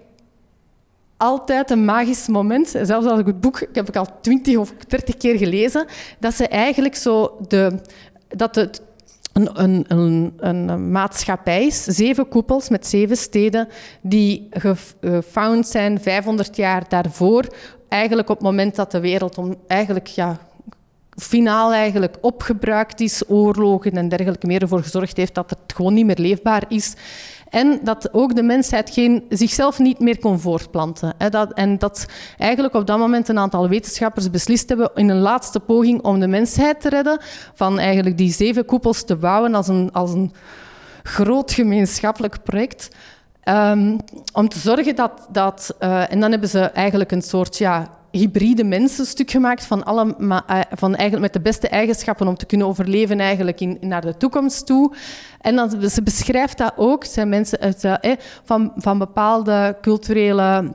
altijd een magisch moment. Zelfs als ik het boek, ik heb ik al twintig of dertig keer gelezen, dat ze eigenlijk zo de, dat het een, een, een, een, maatschappij is, zeven koepels met zeven steden, die gefound zijn 500 jaar daarvoor. Eigenlijk op het moment dat de wereld om, eigenlijk, ja, finaal eigenlijk opgebruikt is, oorlogen en dergelijke meer ervoor gezorgd heeft dat het gewoon niet meer leefbaar is. En dat ook de mensheid geen, zichzelf niet meer kon voortplanten. En dat eigenlijk op dat moment een aantal wetenschappers beslist hebben in een laatste poging om de mensheid te redden, van eigenlijk die zeven koepels te bouwen als een, als een groot gemeenschappelijk project. Um, om te zorgen dat... dat uh, en dan hebben ze eigenlijk een soort ja, hybride mensen stuk gemaakt van, alle, eh, van eigenlijk met de beste eigenschappen om te kunnen overleven eigenlijk in, naar de toekomst toe. En dan, ze beschrijft dat ook, zijn mensen uit, eh, van, van bepaalde culturele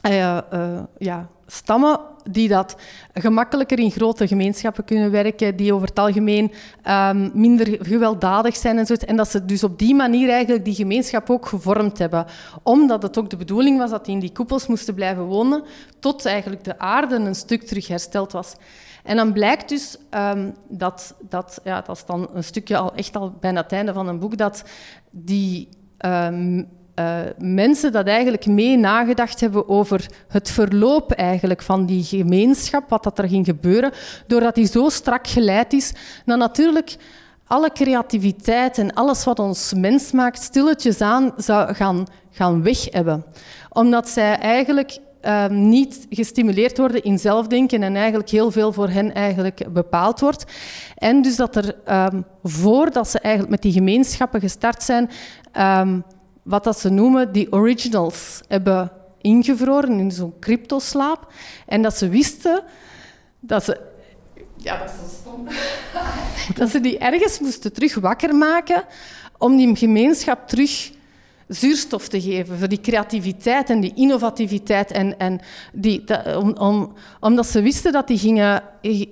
eh, eh, ja, stammen die dat gemakkelijker in grote gemeenschappen kunnen werken, die over het algemeen um, minder gewelddadig zijn en zo. En dat ze dus op die manier eigenlijk die gemeenschap ook gevormd hebben. Omdat het ook de bedoeling was dat die in die koepels moesten blijven wonen, tot eigenlijk de aarde een stuk terug hersteld was. En dan blijkt dus um, dat, dat, ja, dat is dan een stukje al echt al bijna het einde van een boek, dat die um, uh, mensen dat eigenlijk mee nagedacht hebben over het verloop eigenlijk van die gemeenschap, wat dat er ging gebeuren, doordat die zo strak geleid is, dan natuurlijk alle creativiteit en alles wat ons mens maakt, stilletjes aan zou gaan, gaan weg hebben. Omdat zij eigenlijk um, niet gestimuleerd worden in zelfdenken en eigenlijk heel veel voor hen eigenlijk bepaald wordt. En dus dat er, um, voordat ze eigenlijk met die gemeenschappen gestart zijn, um, wat dat ze noemen die originals hebben ingevroren in zo'n cryptoslaap. En dat ze wisten dat ze... Ja, dat is stom. <laughs> dat ze die ergens moesten terug wakker maken om die gemeenschap terug zuurstof te geven voor die creativiteit en die innovativiteit. En, en die, om, omdat ze wisten dat die gingen,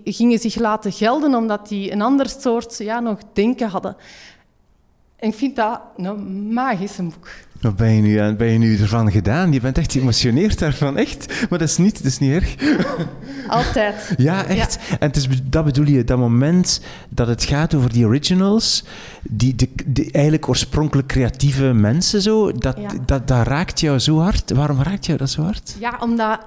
gingen zich laten gelden, omdat die een ander soort ja, nog denken hadden. En ik vind dat een magisch boek. Wat ben je, nu, ben je nu ervan gedaan? Je bent echt geëmotioneerd daarvan, echt? Maar dat is niet, dat is niet erg. <laughs> Altijd. Ja, echt. En het is, dat bedoel je, dat moment dat het gaat over die originals, die, de, eigenlijk oorspronkelijk creatieve mensen, zo, dat, dat, dat raakt jou zo hard. Waarom raakt jou dat zo hard? Ja, omdat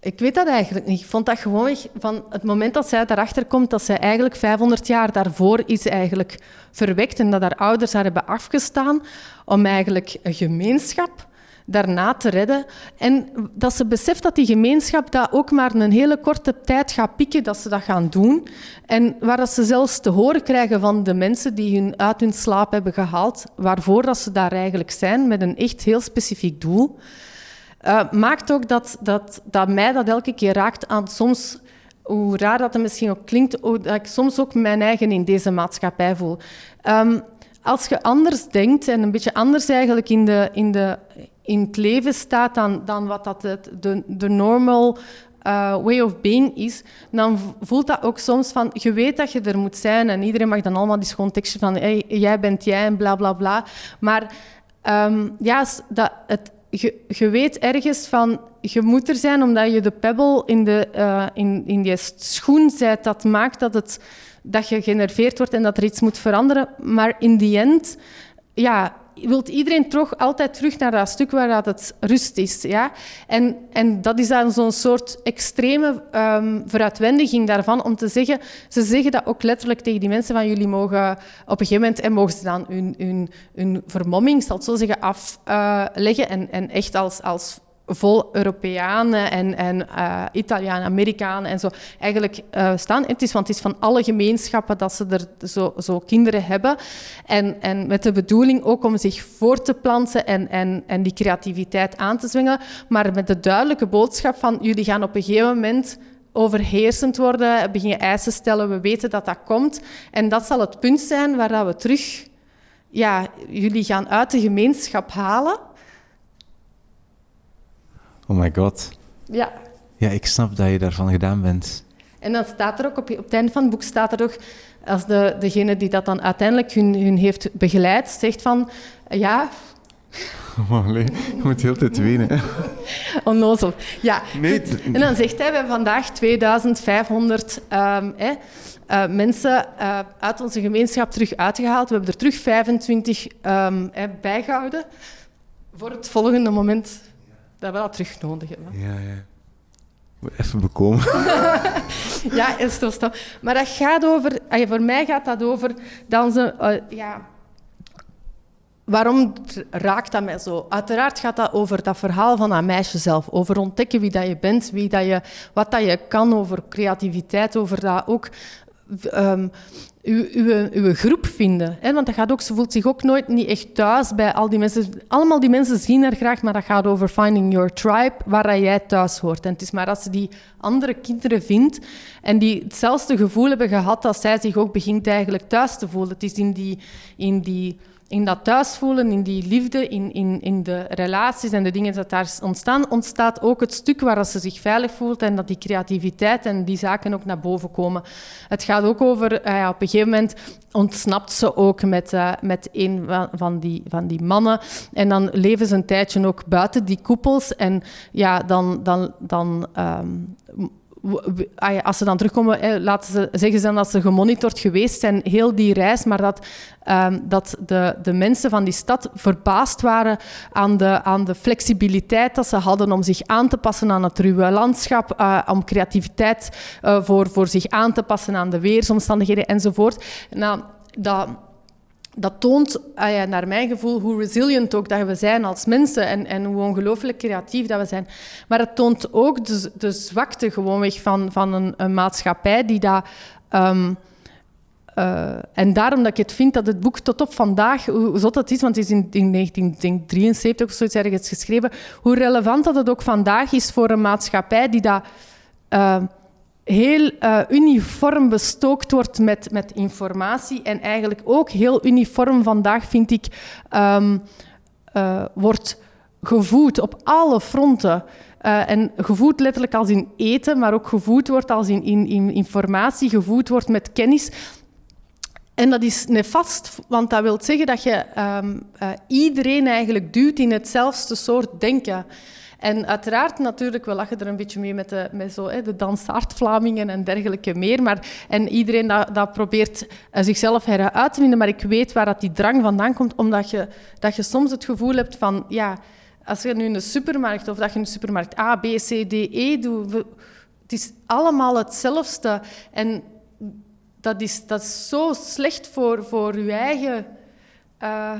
ik weet dat eigenlijk niet. Ik vond dat gewoon van het moment dat zij daarachter komt dat zij eigenlijk 500 jaar daarvoor is eigenlijk verwekt en dat haar ouders haar hebben afgestaan om eigenlijk een gemeenschap daarna te redden. En dat ze beseft dat die gemeenschap dat ook maar een hele korte tijd gaat pikken, dat ze dat gaan doen. En waar dat ze zelfs te horen krijgen van de mensen die hun uit hun slaap hebben gehaald, waarvoor dat ze daar eigenlijk zijn, met een echt heel specifiek doel. Uh, maakt ook dat, dat, dat mij dat elke keer raakt aan soms, hoe raar dat het misschien ook klinkt, dat ik soms ook mijn eigen in deze maatschappij voel. Um, als je anders denkt en een beetje anders eigenlijk in, de, in, de, in het leven staat dan, dan wat dat de, de normal uh, way of being is, dan voelt dat ook soms van, je weet dat je er moet zijn en iedereen mag dan allemaal die schoon tekstje van, hey, jij bent jij en bla bla bla. Maar um, ja, dat, het, je, weet ergens van, je moet er zijn omdat je de pebble in, de, uh, in, in die schoen zet dat maakt dat, het, dat je generveerd wordt en dat er iets moet veranderen. Maar in die end, ja, wilt iedereen toch altijd terug naar dat stuk waar dat het rust is. Ja? En, en dat is dan zo'n soort extreme um, vooruitwendiging daarvan om te zeggen... Ze zeggen dat ook letterlijk tegen die mensen van jullie mogen op een gegeven moment... En mogen ze dan hun, hun, hun vermomming, zal zo zeggen, afleggen en, en echt als, als vol Europeanen en, en uh, Italianen, Amerikanen en zo eigenlijk uh, staan. Het is, want het is van alle gemeenschappen dat ze er zo, zo kinderen hebben. En, en met de bedoeling ook om zich voor te planten en, en, en die creativiteit aan te zwingen. Maar met de duidelijke boodschap van jullie gaan op een gegeven moment overheersend worden, beginnen eisen stellen, we weten dat dat komt. En dat zal het punt zijn waar we terug ja, jullie gaan uit de gemeenschap halen Oh my god. Ja. Ja, ik snap dat je daarvan gedaan bent. En dan staat er ook, op, op het einde van het boek staat er ook, als de, degene die dat dan uiteindelijk hun, hun heeft begeleid, zegt van, ja... <laughs> Oh, je moet heel tijd wenen. <laughs> Onnozel. Ja, En dan zegt hij, we hebben vandaag 2500 um, uh, mensen uh, uit onze gemeenschap terug uitgehaald. We hebben er terug 25 um, ehm, bijgehouden voor het volgende moment dat we dat terug nodig hebben. Ja, ja. Even bekomen. <laughs> ja, is toch Maar dat gaat over... Voor mij gaat dat over dat ze... Uh, ja, waarom raakt dat mij zo? Uiteraard gaat dat over dat verhaal van dat meisje zelf. Over ontdekken wie dat je bent, wie dat je, wat dat je kan, over creativiteit, over dat ook um, uw, groep vinden. Hè? Want dat gaat ook, ze voelt zich ook nooit niet echt thuis bij al die mensen. Allemaal die mensen zien haar graag, maar dat gaat over finding your tribe, waar jij thuis hoort. En het is maar als ze die andere kinderen vindt en die hetzelfde gevoel hebben gehad als zij zich ook begint eigenlijk thuis te voelen. Het is in die, in die in dat thuisvoelen, in die liefde, in, in, in de relaties en de dingen dat daar ontstaan, ontstaat ook het stuk waar ze zich veilig voelt en dat die creativiteit en die zaken ook naar boven komen. Het gaat ook over, uh, op een gegeven moment ontsnapt ze ook met, uh, met een van die, van die mannen en dan leven ze een tijdje ook buiten die koepels en ja, dan, dan, dan Ah als ze dan terugkomen, laten ze, zeggen ze dat ze gemonitord geweest zijn, heel die reis, maar dat, ehm, dat de, de mensen van die stad verbaasd waren aan de, aan de flexibiliteit dat ze hadden om zich aan te passen aan het ruwe landschap, uh, om creativiteit uh, voor, voor zich aan te passen aan de weersomstandigheden enzovoort. Nou, dat dat toont, ah naar mijn gevoel, hoe resilient ook dat we zijn als mensen en, en hoe ongelooflijk creatief dat we zijn. Maar het toont ook de, de zwakte gewoonweg van, van een, een maatschappij die dat... Um, uh, en daarom dat ik het vind dat het boek tot op vandaag, hoe zot het is, want het is in, in 1973 of zoiets ergens geschreven, hoe relevant dat het ook vandaag is voor een maatschappij die dat... Uh, heel uh, uniform bestookt wordt met, met informatie en eigenlijk ook heel uniform vandaag, vind ik, um, uh, wordt gevoed op alle fronten. Uh, en gevoed letterlijk als in eten, maar ook gevoed wordt als in, in, in informatie, gevoed wordt met kennis. En dat is nefast, want dat wil zeggen dat je um, iedereen eigenlijk duwt in hetzelfde soort denken. En uiteraard, natuurlijk, we lachen er een beetje mee met de, met zo, hè, de dansaard-Vlamingen en dergelijke meer. Maar, en iedereen dat, dat probeert uh, zichzelf heruit te vinden. Maar ik weet waar dat die drang vandaan komt, omdat je, dat je soms het gevoel hebt van... Ja, als je nu in de supermarkt, of dat je in de supermarkt A, B, C, D, E doet... Het is allemaal hetzelfde. En dat is, dat is zo slecht voor, voor je eigen... Uh,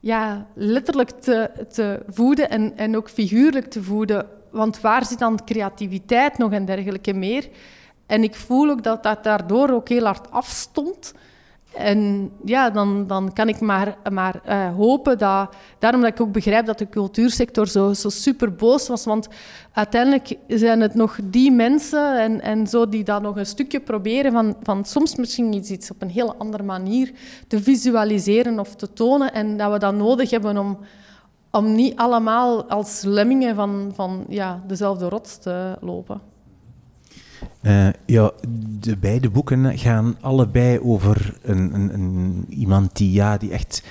ja, letterlijk te, te voeden en, en ook figuurlijk te voeden. Want waar zit dan creativiteit nog en dergelijke meer? En ik voel ook dat dat daardoor ook heel hard afstond. En ja, dan, dan kan ik maar, maar uh, hopen dat... Daarom dat ik ook begrijp dat de cultuursector zo, zo super boos was. Want uiteindelijk zijn het nog die mensen en, en zo die dat nog een stukje proberen van, van soms misschien iets, iets op een hele andere manier te visualiseren of te tonen. En dat we dat nodig hebben om, om niet allemaal als lemmingen van, van ja, dezelfde rots te lopen. Uh, ja, de beide boeken gaan allebei over een, een, een, iemand die, ja, die echt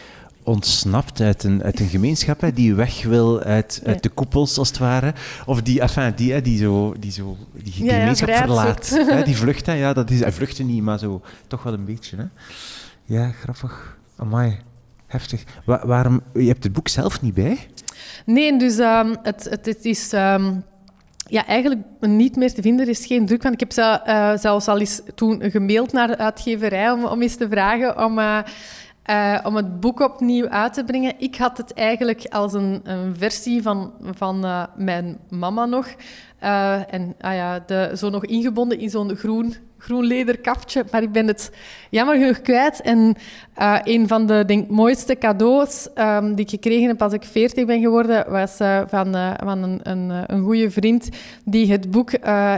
ontsnapt uit een, uit een <laughs> gemeenschap, hè, die weg wil uit, uit de koepels, als het ware. Of die, enfin, die, die zo, die, zo, die, die gemeenschap verlaat. Hè, die <laughs> vlucht, hè, ja, dat is, hij vluchtte niet, maar zo, toch wel een beetje. Hè. Ja, grappig. Amai, heftig. waarom, je hebt het boek zelf niet bij? Nee, dus um, het, het, het, is... Um, ja, eigenlijk niet meer te vinden. Is geen druk van. Ik heb ze, uh, zelfs al eens toen gemaild naar de uitgeverij om, om eens te vragen om, uh, uh, om het boek opnieuw uit te brengen. Ik had het eigenlijk als een, een versie van, van mijn mama nog. en ah ja, de, zo nog ingebonden in zo'n groen groen lederkaftje, maar ik ben het jammer genoeg kwijt. En uh, een van de denk, mooiste cadeaus um, die ik gekregen heb als ik 40 ben geworden, was uh, van, uh, van een, een, een goede vriend die het boek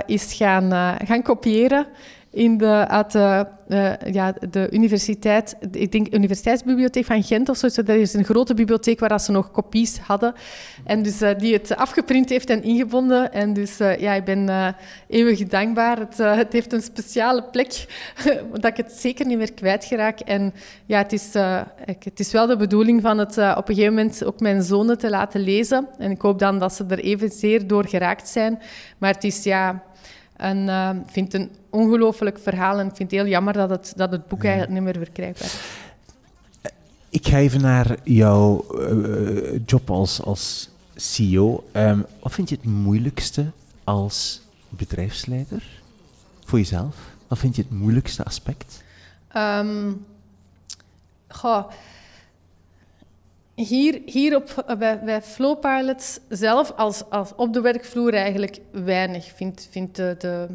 is gaan, gaan kopiëren. In de, uit de, uh, ja, de universiteit, ik denk Universiteitsbibliotheek van Gent of zo. Er is een grote bibliotheek waar ze nog kopies hadden. En dus uh, die het afgeprint heeft en ingebonden. En dus uh, ja, ik ben eeuwig dankbaar. Het, het, heeft een speciale plek, <laughs> dat ik het zeker niet meer kwijtgeraak. En ja, het is, het is wel de bedoeling van het op een gegeven moment ook mijn zonen te laten lezen. En ik hoop dan dat ze er evenzeer door geraakt zijn. Maar het is ja en uh, vind het een ongelooflijk verhaal en ik vind het heel jammer dat het, dat het boek eigenlijk niet meer verkrijgbaar is. Ik ga even naar jouw uh, job als, als CEO. Um, wat vind je het moeilijkste als bedrijfsleider voor jezelf? Wat vind je het moeilijkste aspect? Um, goh, hier, hier op, eh, bij, bij Flowpilots zelf, als, als op de werkvloer eigenlijk weinig. Vind, vind de,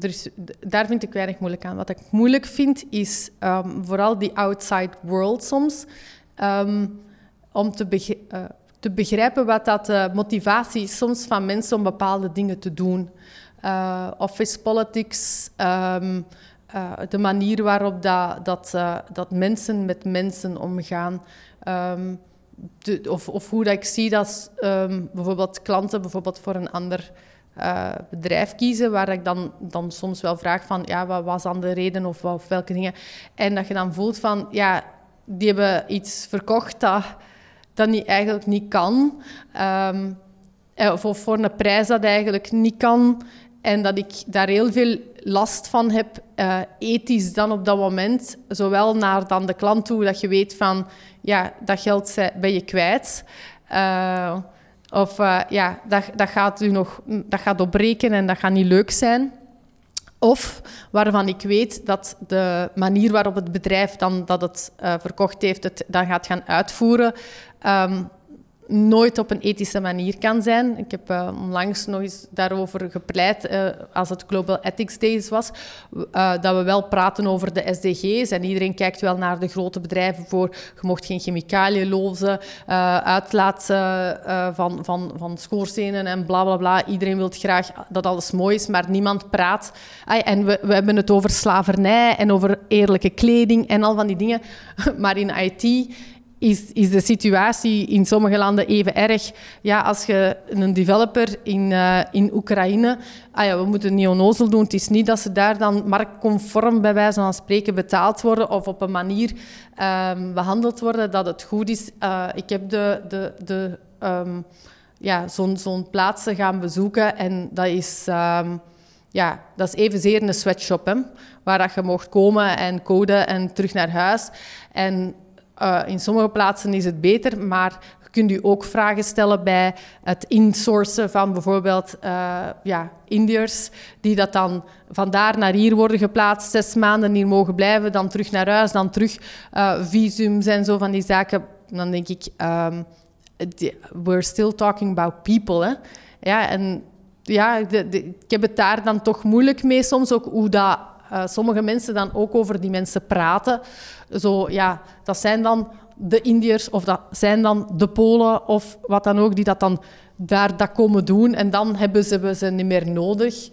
is, daar vind ik weinig moeilijk aan. Wat ik moeilijk vind, is um, vooral die outside world soms. Um, om te, uh, te, begrijpen wat dat de motivatie is soms van mensen om bepaalde dingen te doen. Uh, office politics, uh, de manier waarop dat, dat, dat mensen met mensen omgaan. Of, of, hoe dat ik zie dat um, bijvoorbeeld klanten bijvoorbeeld voor een ander uh, bedrijf kiezen, waar ik dan, dan soms wel vraag van, ja, wat was dan de reden of, of welke dingen. En dat je dan voelt van, ja, die hebben iets verkocht dat, dat niet, eigenlijk niet kan. Um, of voor een prijs dat eigenlijk niet kan. En dat ik daar heel veel last van heb, uh, ethisch dan op dat moment. Zowel naar dan de klant toe, dat je weet van, ja, dat geld ben je kwijt. Uh, of uh, ja, dat, dat, gaat u nog, dat gaat opbreken en dat gaat niet leuk zijn. Of waarvan ik weet dat de manier waarop het bedrijf dan dat het verkocht heeft, het dan gaat gaan uitvoeren, um, nooit op een ethische manier kan zijn. Ik heb uh, onlangs nog eens daarover gepleit, uh, als het Global Ethics Days was, uh, dat we wel praten over de SDG's. En iedereen kijkt wel naar de grote bedrijven voor, je mocht geen chemicaliën lozen, uitlaat van, van, van schoorstenen en bla bla bla. Iedereen wil graag dat alles mooi is, maar niemand praat. en we, we hebben het over slavernij en over eerlijke kleding en al van die dingen. <laughs> Maar in IT is, is de situatie in sommige landen even erg. Ja, als je een developer in, uh, in Oekraïne... Ah ja, we moeten niet onnozel doen. Het is niet dat ze daar dan marktconform bij wijze van spreken betaald worden of op een manier um, behandeld worden dat het goed is. Uh, ik heb de... de, de um, ja, zo'n zo'n plaatsen gaan bezoeken en dat is... Um, ja, dat is evenzeer een sweatshop, hè, waar dat je mocht komen en coden en terug naar huis. En uh, in sommige plaatsen is het beter, maar kunt u ook vragen stellen bij het insourcen van bijvoorbeeld uh, ja, Indiërs, die dat dan vandaar naar hier worden geplaatst, zes maanden hier mogen blijven, dan terug naar huis, dan terug uh, visums en zo van die zaken. Dan denk ik, um, we're still talking about people. Hè? Ja, en ja, ik heb het daar dan toch moeilijk mee soms, ook hoe dat uh, sommige mensen dan ook over die mensen praten. Zo, ja, dat zijn dan de Indiërs of dat zijn dan de Polen of wat dan ook, die dat dan daar dat komen doen. En dan hebben ze ze niet meer nodig.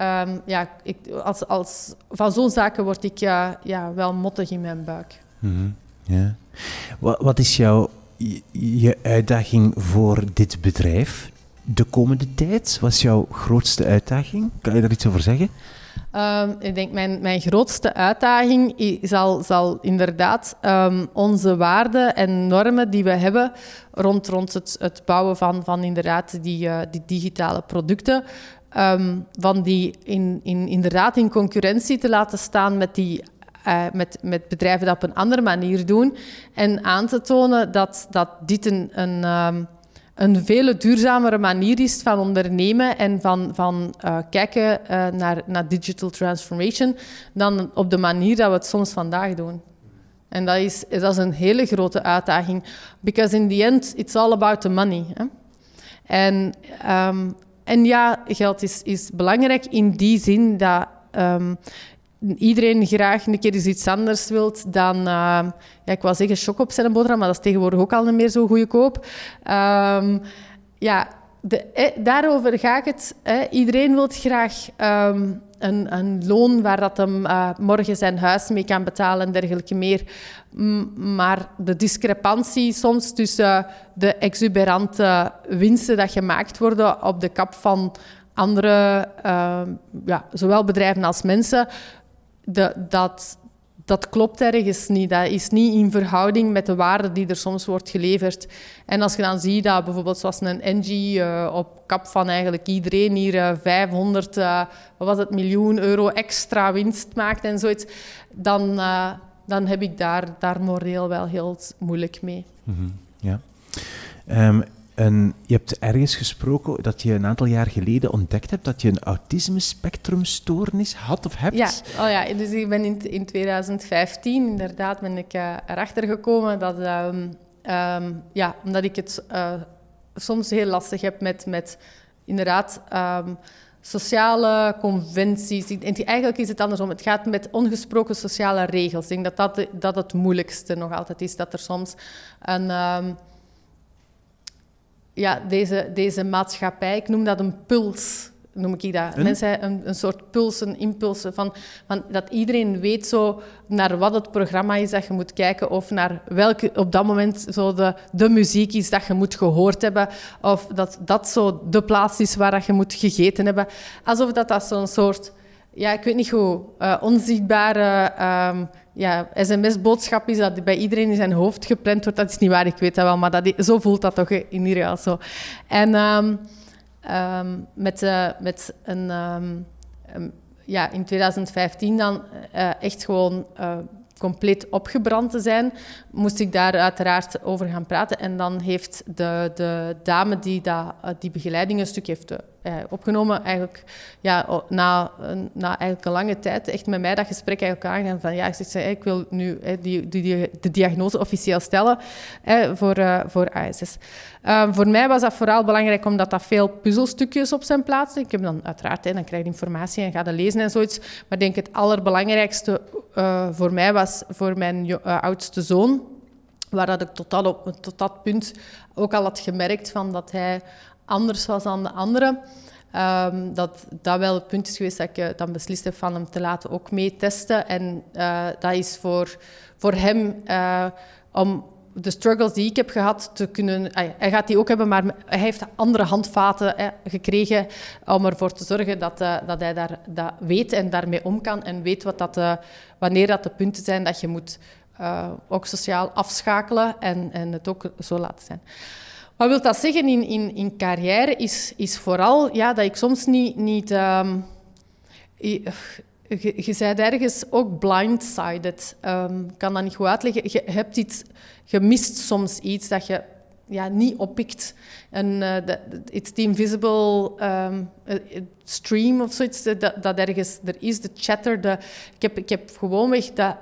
Um, ja, ik, als, als, van zo'n zaken word ik ja, ja, wel mottig in mijn buik. Mm ja. wat, wat is jouw je uitdaging voor dit bedrijf de komende tijd? Wat is jouw grootste uitdaging? Kan je daar iets over zeggen? Um, ik denk mijn, mijn grootste uitdaging zal, zal inderdaad um, onze waarden en normen die we hebben rond, rond het, het bouwen van, van inderdaad die, uh, die digitale producten, um, van die in, in, inderdaad in concurrentie te laten staan met die uh, met, met bedrijven dat op een andere manier doen. En aan te tonen dat, dat dit een, een veel duurzamere manier is van ondernemen en van, van uh, kijken uh, naar, naar digital transformation dan op de manier dat we het soms vandaag doen. En dat is, dat is een hele grote uitdaging. Because in the end, it's all about the money. Hè? En, um, en ja, geld is, is belangrijk in die zin dat um, iedereen graag een keer eens iets anders wilt dan... Uh, ja, ik wou zeggen shock op zijn maar dat is tegenwoordig ook al niet meer zo goedkoop. Um, ja, eh, daarover gaat het. Iedereen wil graag ehm, een, een, loon waar dat hem uh, morgen zijn huis mee kan betalen en dergelijke meer. maar de discrepantie soms tussen de exuberante winsten dat gemaakt worden op de kap van andere, ehm, ja, zowel bedrijven als mensen, dat, dat klopt ergens niet. Dat is niet in verhouding met de waarde die er soms wordt geleverd. En als je dan ziet dat bijvoorbeeld zoals een Engie uh, op kap van eigenlijk iedereen hier uh, 500 uh, wat was het, miljoen euro extra winst maakt en zoiets, dan, dan heb ik daar, daar moreel wel heel moeilijk mee. -hmm. Ja. Um, en je hebt ergens gesproken dat je een aantal jaar geleden ontdekt hebt dat je een autisme-spectrumstoornis had of hebt. Ja, oh ja dus ik ben in, in 2015 inderdaad ben ik uh, erachter gekomen dat, um, um, ja, omdat ik het uh, soms heel lastig heb met, met inderdaad sociale conventies. Eigenlijk is het andersom. Het gaat met ongesproken sociale regels. Ik denk dat dat, dat het moeilijkste nog altijd is. Dat er soms een ja, deze, deze maatschappij, ik noem dat een puls, noem ik dat. Een? Mensen een, een soort pulsen, impulsen van, van dat iedereen weet zo naar wat het programma is dat je moet kijken of naar welke op dat moment zo de, de muziek is dat je moet gehoord hebben of dat dat zo de plaats is waar je moet gegeten hebben. Alsof dat, dat zo'n soort, ja, ik weet niet hoe, uh, onzichtbare... Um, ja, sms-boodschap is dat bij iedereen in zijn hoofd gepland wordt. Dat is niet waar, ik weet dat wel, maar dat, zo voelt dat toch in ieder geval zo. En um, um, met, uh, met een... Um, ja, in 2015 dan uh, echt gewoon uh, compleet opgebrand te zijn, moest ik daar uiteraard over gaan praten. En dan heeft de, de dame die dat, die begeleiding een stuk heeft uh, opgenomen, eigenlijk ja, na, na eigenlijk een lange tijd echt met mij dat gesprek eigenlijk aangaan van ja, ik, zeg, ik wil nu die, die, de diagnose officieel stellen voor, uh, voor ASS. Uh, voor mij was dat vooral belangrijk omdat dat veel puzzelstukjes op zijn plaats. Ik heb dan uiteraard, hè, dan krijg informatie en ga dat lezen en zoiets. Maar ik denk het allerbelangrijkste voor mij was voor mijn oudste zoon, waar dat ik tot dat, op, tot dat punt ook al had gemerkt van dat hij anders was dan de anderen. Um, dat dat wel het punt is geweest dat ik uh, dan beslist heb van hem te laten ook mee testen. En uh, dat is voor, voor hem uh, om de struggles die ik heb gehad te kunnen... hij gaat die ook hebben, maar hij heeft andere handvaten gekregen om ervoor te zorgen dat, dat hij daar, dat weet en daarmee om kan. En weet wat dat, wanneer dat de punten zijn dat je moet ook sociaal afschakelen en, en het ook zo laten zijn. Wat wil dat zeggen in, in, in carrière? Is, is vooral ja, dat ik soms niet... niet um, je, je, bent ergens ook blindsided. Um, ik kan dat niet goed uitleggen. Je hebt iets... Je mist soms iets dat je ja, niet oppikt. En uh, it's the invisible um, stream of zoiets dat, dat ergens er is, de chatter. Ik, heb, ik heb gewoonweg dat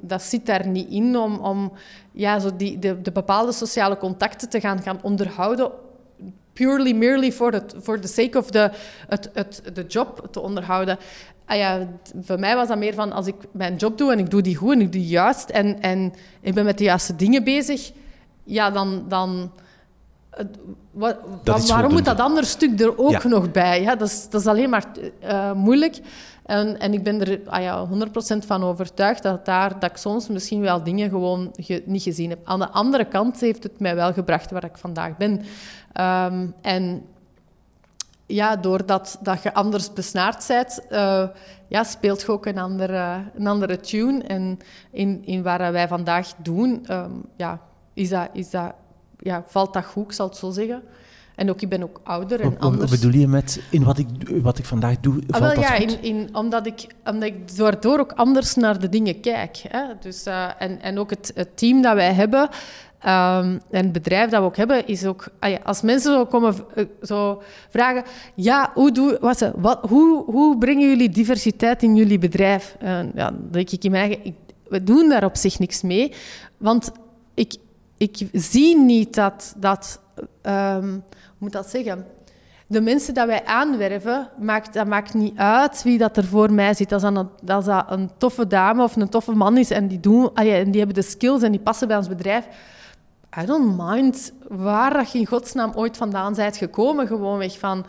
dat zit daar niet in om, om ja, zo die, de, de bepaalde sociale contacten te gaan, gaan onderhouden purely, merely for the, for the sake of the, het, het, de job te onderhouden. Ah ja, voor mij was dat meer van, als ik mijn job doe en ik doe die goed en ik doe juist en, en ik ben met de juiste dingen bezig, ja, dan... dan waarom moet dat andere stuk er ook nog bij? Ja, dat, is, dat is alleen maar uh, moeilijk. En, en ik ben er ah ja, 100% van overtuigd dat, daar, dat ik soms misschien wel dingen gewoon niet gezien heb. Aan de andere kant heeft het mij wel gebracht waar ik vandaag ben. Um, en ja, doordat dat je anders besnaard bent, uh, ja, speelt je ook een andere, een andere tune. En in, in waar wij vandaag doen, um, ja, is dat, is dat, ja, valt dat goed, ik zal het zo zeggen. En ook, ik ben ook ouder en anders. Wat bedoel je met in wat ik, wat ik vandaag doe? Ah, wel, ja, in, in, omdat, ik, omdat ik daardoor ook anders naar de dingen kijk. Hè? Dus, uh, en, en ook het, het team dat wij hebben... Um, en het bedrijf dat we ook hebben, is ook... Ah ja, als mensen zo komen uh, zo vragen... Ja, hoe, doe, wat wat, hoe, hoe brengen jullie diversiteit in jullie bedrijf? Uh, ja, dan denk ik in mijn eigen... Ik, we doen daar op zich niks mee. Want ik, ik zie niet dat... dat um, moet dat zeggen? De mensen die wij aanwerven, maakt, dat maakt niet uit wie dat er voor mij zit. Als dat een, dat een toffe dame of een toffe man is en die, doen, en die hebben de skills en die passen bij ons bedrijf, I don't mind waar dat je in godsnaam ooit vandaan bent gekomen. Gewoon weg van,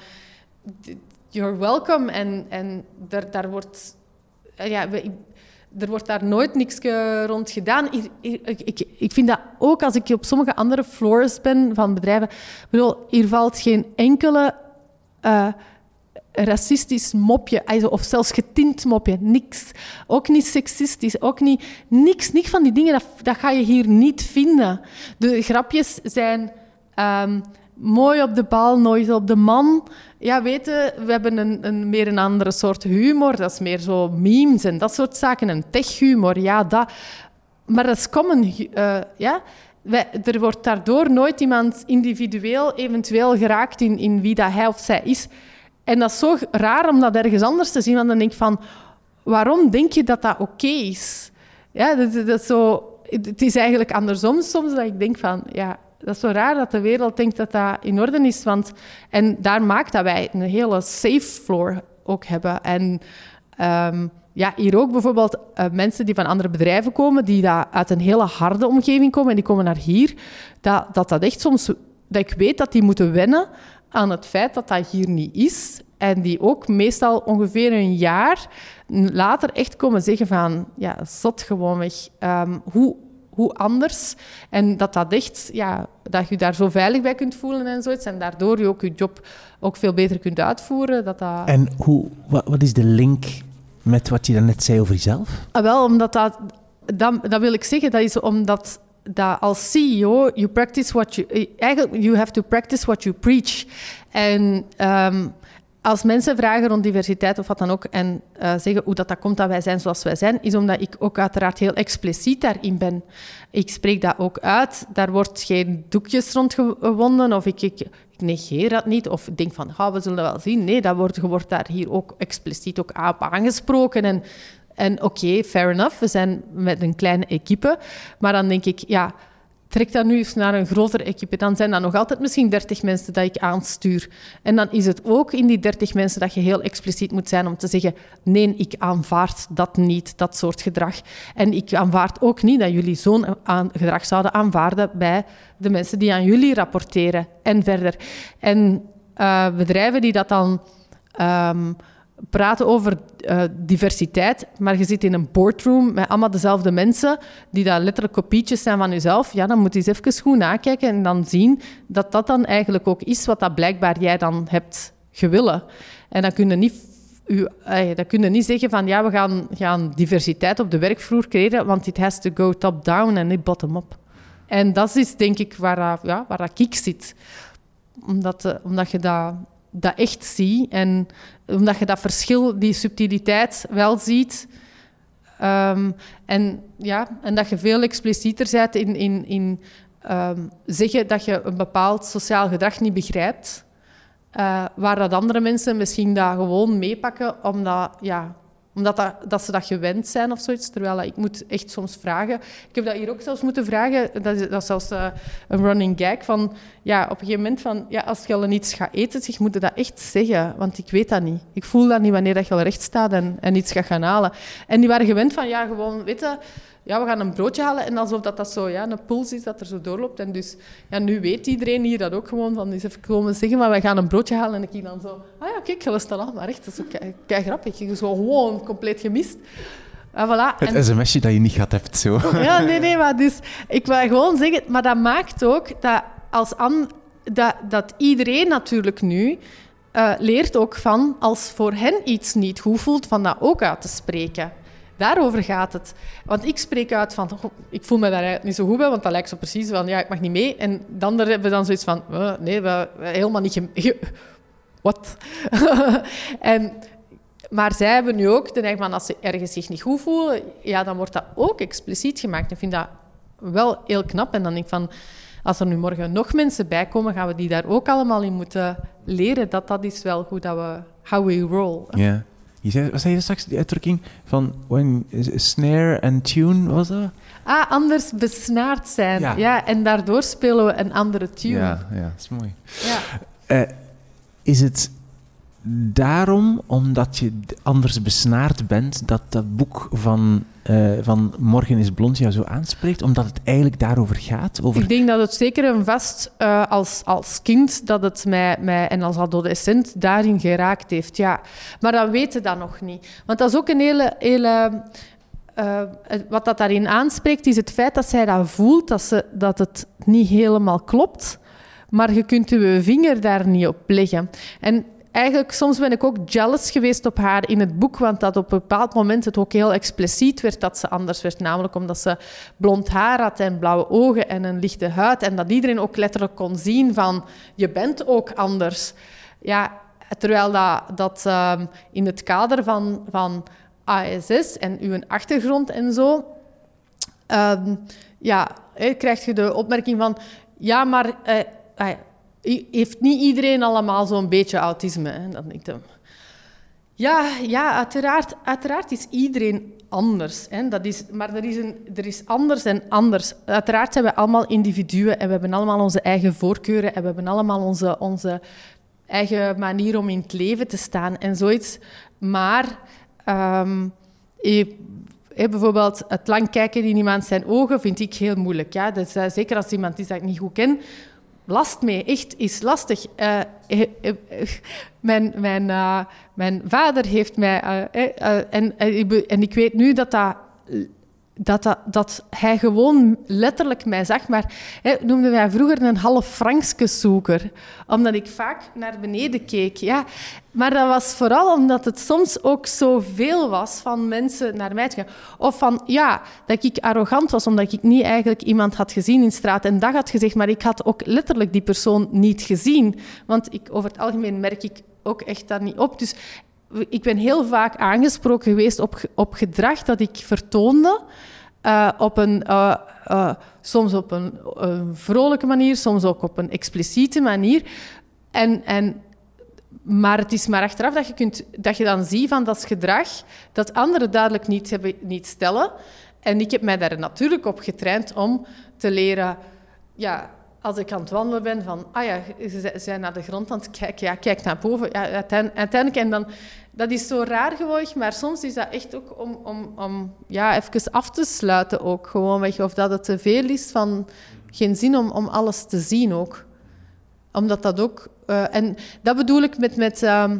you're welcome. En, en daar, daar wordt... Ja, er wordt daar nooit niks rond gedaan. Hier, ik, ik, vind dat ook als ik op sommige andere floors ben van bedrijven. bedoel, hier valt geen enkele uh, racistisch mopje, of zelfs getint mopje. Niks. Ook niet seksistisch, ook niet... Niks, niks van die dingen, dat, dat ga je hier niet vinden. De grapjes zijn... Ehm, mooi op de bal, nooit op de man. Ja, weten, we hebben een, een, meer een andere soort humor. Dat is meer zo memes en dat soort zaken. Een tech-humor, ja, dat. Maar dat is common, uh, ja. Er wordt daardoor nooit iemand individueel eventueel geraakt in, in wie dat hij of zij is. En dat is zo raar om dat ergens anders te zien. Want dan denk ik van, waarom denk je dat dat oké is? Ja, dat, dat, is zo... Het is eigenlijk andersom soms dat ik denk van, ja, dat is zo raar dat de wereld denkt dat dat in orde is. Want, en daar maakt dat wij een hele safe floor ook hebben. En um, ja, hier ook bijvoorbeeld uh, mensen die van andere bedrijven komen, die dat uit een hele harde omgeving komen en die komen naar hier, dat dat, dat echt soms... Dat ik weet dat die moeten wennen aan het feit dat dat hier niet is. En die ook meestal ongeveer een jaar later echt komen zeggen van... Ja, zot gewoonweg. Um, hoe hoe anders. En dat dat echt, ja, dat je daar zo veilig bij kunt voelen en zoiets. En daardoor je ook je job ook veel beter kunt uitvoeren. Dat dat... En hoe, wat, wat is de link met wat je net zei over jezelf? Ah, wel, omdat dat, dat, dat wil ik zeggen, dat is omdat dat als CEO, you practice what you, eigenlijk, you have to practice what you preach. En um, als mensen vragen rond diversiteit of wat dan ook en uh, zeggen hoe dat, dat komt dat wij zijn zoals wij zijn, is omdat ik ook uiteraard heel expliciet daarin ben. Ik spreek dat ook uit. Daar wordt geen doekjes rond gewonden of ik, ik, negeer dat niet of denk van, we zullen wel zien. Nee, dat wordt, wordt daar hier ook expliciet ook op aangesproken. En, en oké, fair enough, we zijn met een kleine equipe. Maar dan denk ik, ja trek dat nu eens naar een groter equipe. Dan zijn dat nog altijd misschien 30 mensen dat ik aanstuur. En dan is het ook in die 30 mensen dat je heel expliciet moet zijn om te zeggen: nee, ik aanvaard dat niet, dat soort gedrag. En ik aanvaard ook niet dat jullie zo'n gedrag zouden aanvaarden bij de mensen die aan jullie rapporteren en verder. En uh, bedrijven die dat dan. Um, praten over uh, diversiteit, maar je zit in een boardroom met allemaal dezelfde mensen die daar letterlijk kopietjes zijn van jezelf, ja, dan moet je eens even goed nakijken en dan zien dat dat dan eigenlijk ook is wat dat blijkbaar jij dan hebt gewillen. En dan kun je niet, u, eh, dan niet zeggen van ja, we gaan, gaan diversiteit op de werkvloer creëren, want it has to go top-down en niet bottom-up. En dat is denk ik waar, ja, waar dat kiek zit. Omdat, uh, omdat je dat dat echt zie. En omdat je dat verschil, die subtiliteit wel ziet. Um, en, ja, en dat je veel explicieter bent in, in, in um, zeggen dat je een bepaald sociaal gedrag niet begrijpt. Uh, waar dat andere mensen misschien dat gewoon meepakken, omdat ja, omdat dat, dat, ze dat gewend zijn of zoiets. Terwijl ik moet echt soms vragen. Ik heb dat hier ook zelfs moeten vragen. Dat is, dat zelfs uh, een running gag. Van, ja, op een gegeven moment van... Ja, als je al iets gaat eten, zeg, moet je dat echt zeggen. Want ik weet dat niet. Ik voel dat niet wanneer dat je al recht staat en, en iets gaat gaan halen. En die waren gewend van... Ja, gewoon, weten ja, we gaan een broodje halen. En alsof dat, dat zo ja, een puls is dat er zo doorloopt. En dus ja, nu weet iedereen hier dat ook gewoon. Van, eens even komen zeggen, maar wij gaan een broodje halen. En ik dan zo, ah ja, kijk, je staan al maar echt. Dat is ook kei, grappig. Je is gewoon compleet gemist. En voilà. Het en, sms'je dat je niet gehad hebt, zo. <laughs> Ja, nee, nee, maar dus... Ik wil gewoon zeggen, maar dat maakt ook dat als an, dat, dat iedereen natuurlijk nu... Uh, leert ook van, als voor hen iets niet goed voelt, van dat ook uit te spreken. Daarover gaat het. Want ik spreek uit van, ik voel me daar niet zo goed bij, want dat lijkt zo precies van, ja, ik mag niet mee. En dan hebben we dan zoiets van, uh, nee, helemaal niet... <laughs> Wat? <laughs> en, maar zij hebben nu ook de neiging van, als ze ergens zich niet goed voelen, ja, dan wordt dat ook expliciet gemaakt. Ik vind dat wel heel knap. En dan denk ik van, als er nu morgen nog mensen bij komen, gaan we die daar ook allemaal in moeten leren. Dat dat is wel goed dat we, how we roll. Ja. Je zei, wat zei je straks, die uitdrukking van when, snare en tune, was dat? Ah, anders besnaard zijn. Ja. en daardoor spelen we een andere tune. Ja, ja dat is mooi. Ja. Uh, is het daarom, omdat je anders besnaard bent, dat dat boek van, uh, van Morgen is Blond jou zo aanspreekt? Omdat het eigenlijk daarover gaat? Over... Ik denk dat het zeker een vast uh, als, als kind dat het mij, mij en als adolescent daarin geraakt heeft. Ja. Maar dat weten dan nog niet. Want dat is ook een hele... hele uh, wat dat daarin aanspreekt, is het feit dat zij dat voelt, dat, ze, dat het niet helemaal klopt. Maar je kunt je vinger daar niet op leggen. En eigenlijk, soms ben ik ook jealous geweest op haar in het boek, want dat op een bepaald moment het ook heel expliciet werd dat ze anders werd. Namelijk omdat ze blond haar had en blauwe ogen en een lichte huid. En dat iedereen ook letterlijk kon zien van, je bent ook anders. Ja, terwijl dat, dat um, in het kader van, van ASS en uw achtergrond en zo... Um, ja, krijg je de opmerking van... Ja, maar... Uh, heeft niet iedereen allemaal zo'n beetje autisme? Hè? Dan ik, ja, ja uiteraard, uiteraard is iedereen anders. Hè? Dat is, maar er is, een, er is anders en anders. Uiteraard zijn we allemaal individuen en we hebben allemaal onze eigen voorkeuren en we hebben allemaal onze, onze eigen manier om in het leven te staan en zoiets. Maar um, bijvoorbeeld het lang kijken in iemand zijn ogen vind ik heel moeilijk. Ja? Dus, zeker als iemand is dat ik niet goed ken last mee. Echt is lastig. Uh, mijn, mijn, uh, mijn vader heeft mij... En, en ik weet nu dat dat dat, dat, hij gewoon letterlijk mij zag. Maar hij noemde mij vroeger een half Frankske zoeker, omdat ik vaak naar beneden keek. Ja. Maar dat was vooral omdat het soms ook zoveel was van mensen naar mij te gaan. Of van, ja, dat ik arrogant was, omdat ik niet eigenlijk iemand had gezien in straat en dat had gezegd, maar ik had ook letterlijk die persoon niet gezien. Want ik, over het algemeen merk ik ook echt daar niet op. Dus ik ben heel vaak aangesproken geweest op, op gedrag dat ik vertoonde. Uh, op een, uh, uh, soms op een, een, vrolijke manier, soms ook op een expliciete manier. En, en, maar het is maar achteraf dat je, kunt, dat je dan ziet van dat gedrag dat anderen duidelijk niet, hebben, niet stellen. En ik heb mij daar natuurlijk op getraind om te leren... Ja, als ik aan het wandelen ben, van, ah ja, ze zijn naar de grond aan het kijken, ja, kijk naar boven. Ja, uiteindelijk, en dan, dat is zo raar gewoon, maar soms is dat echt ook om, om, om ja, even af te sluiten ook, gewoon, of dat het te veel is van geen zin om, om alles te zien ook. Omdat dat ook... Uh, en dat bedoel ik met, met, uh,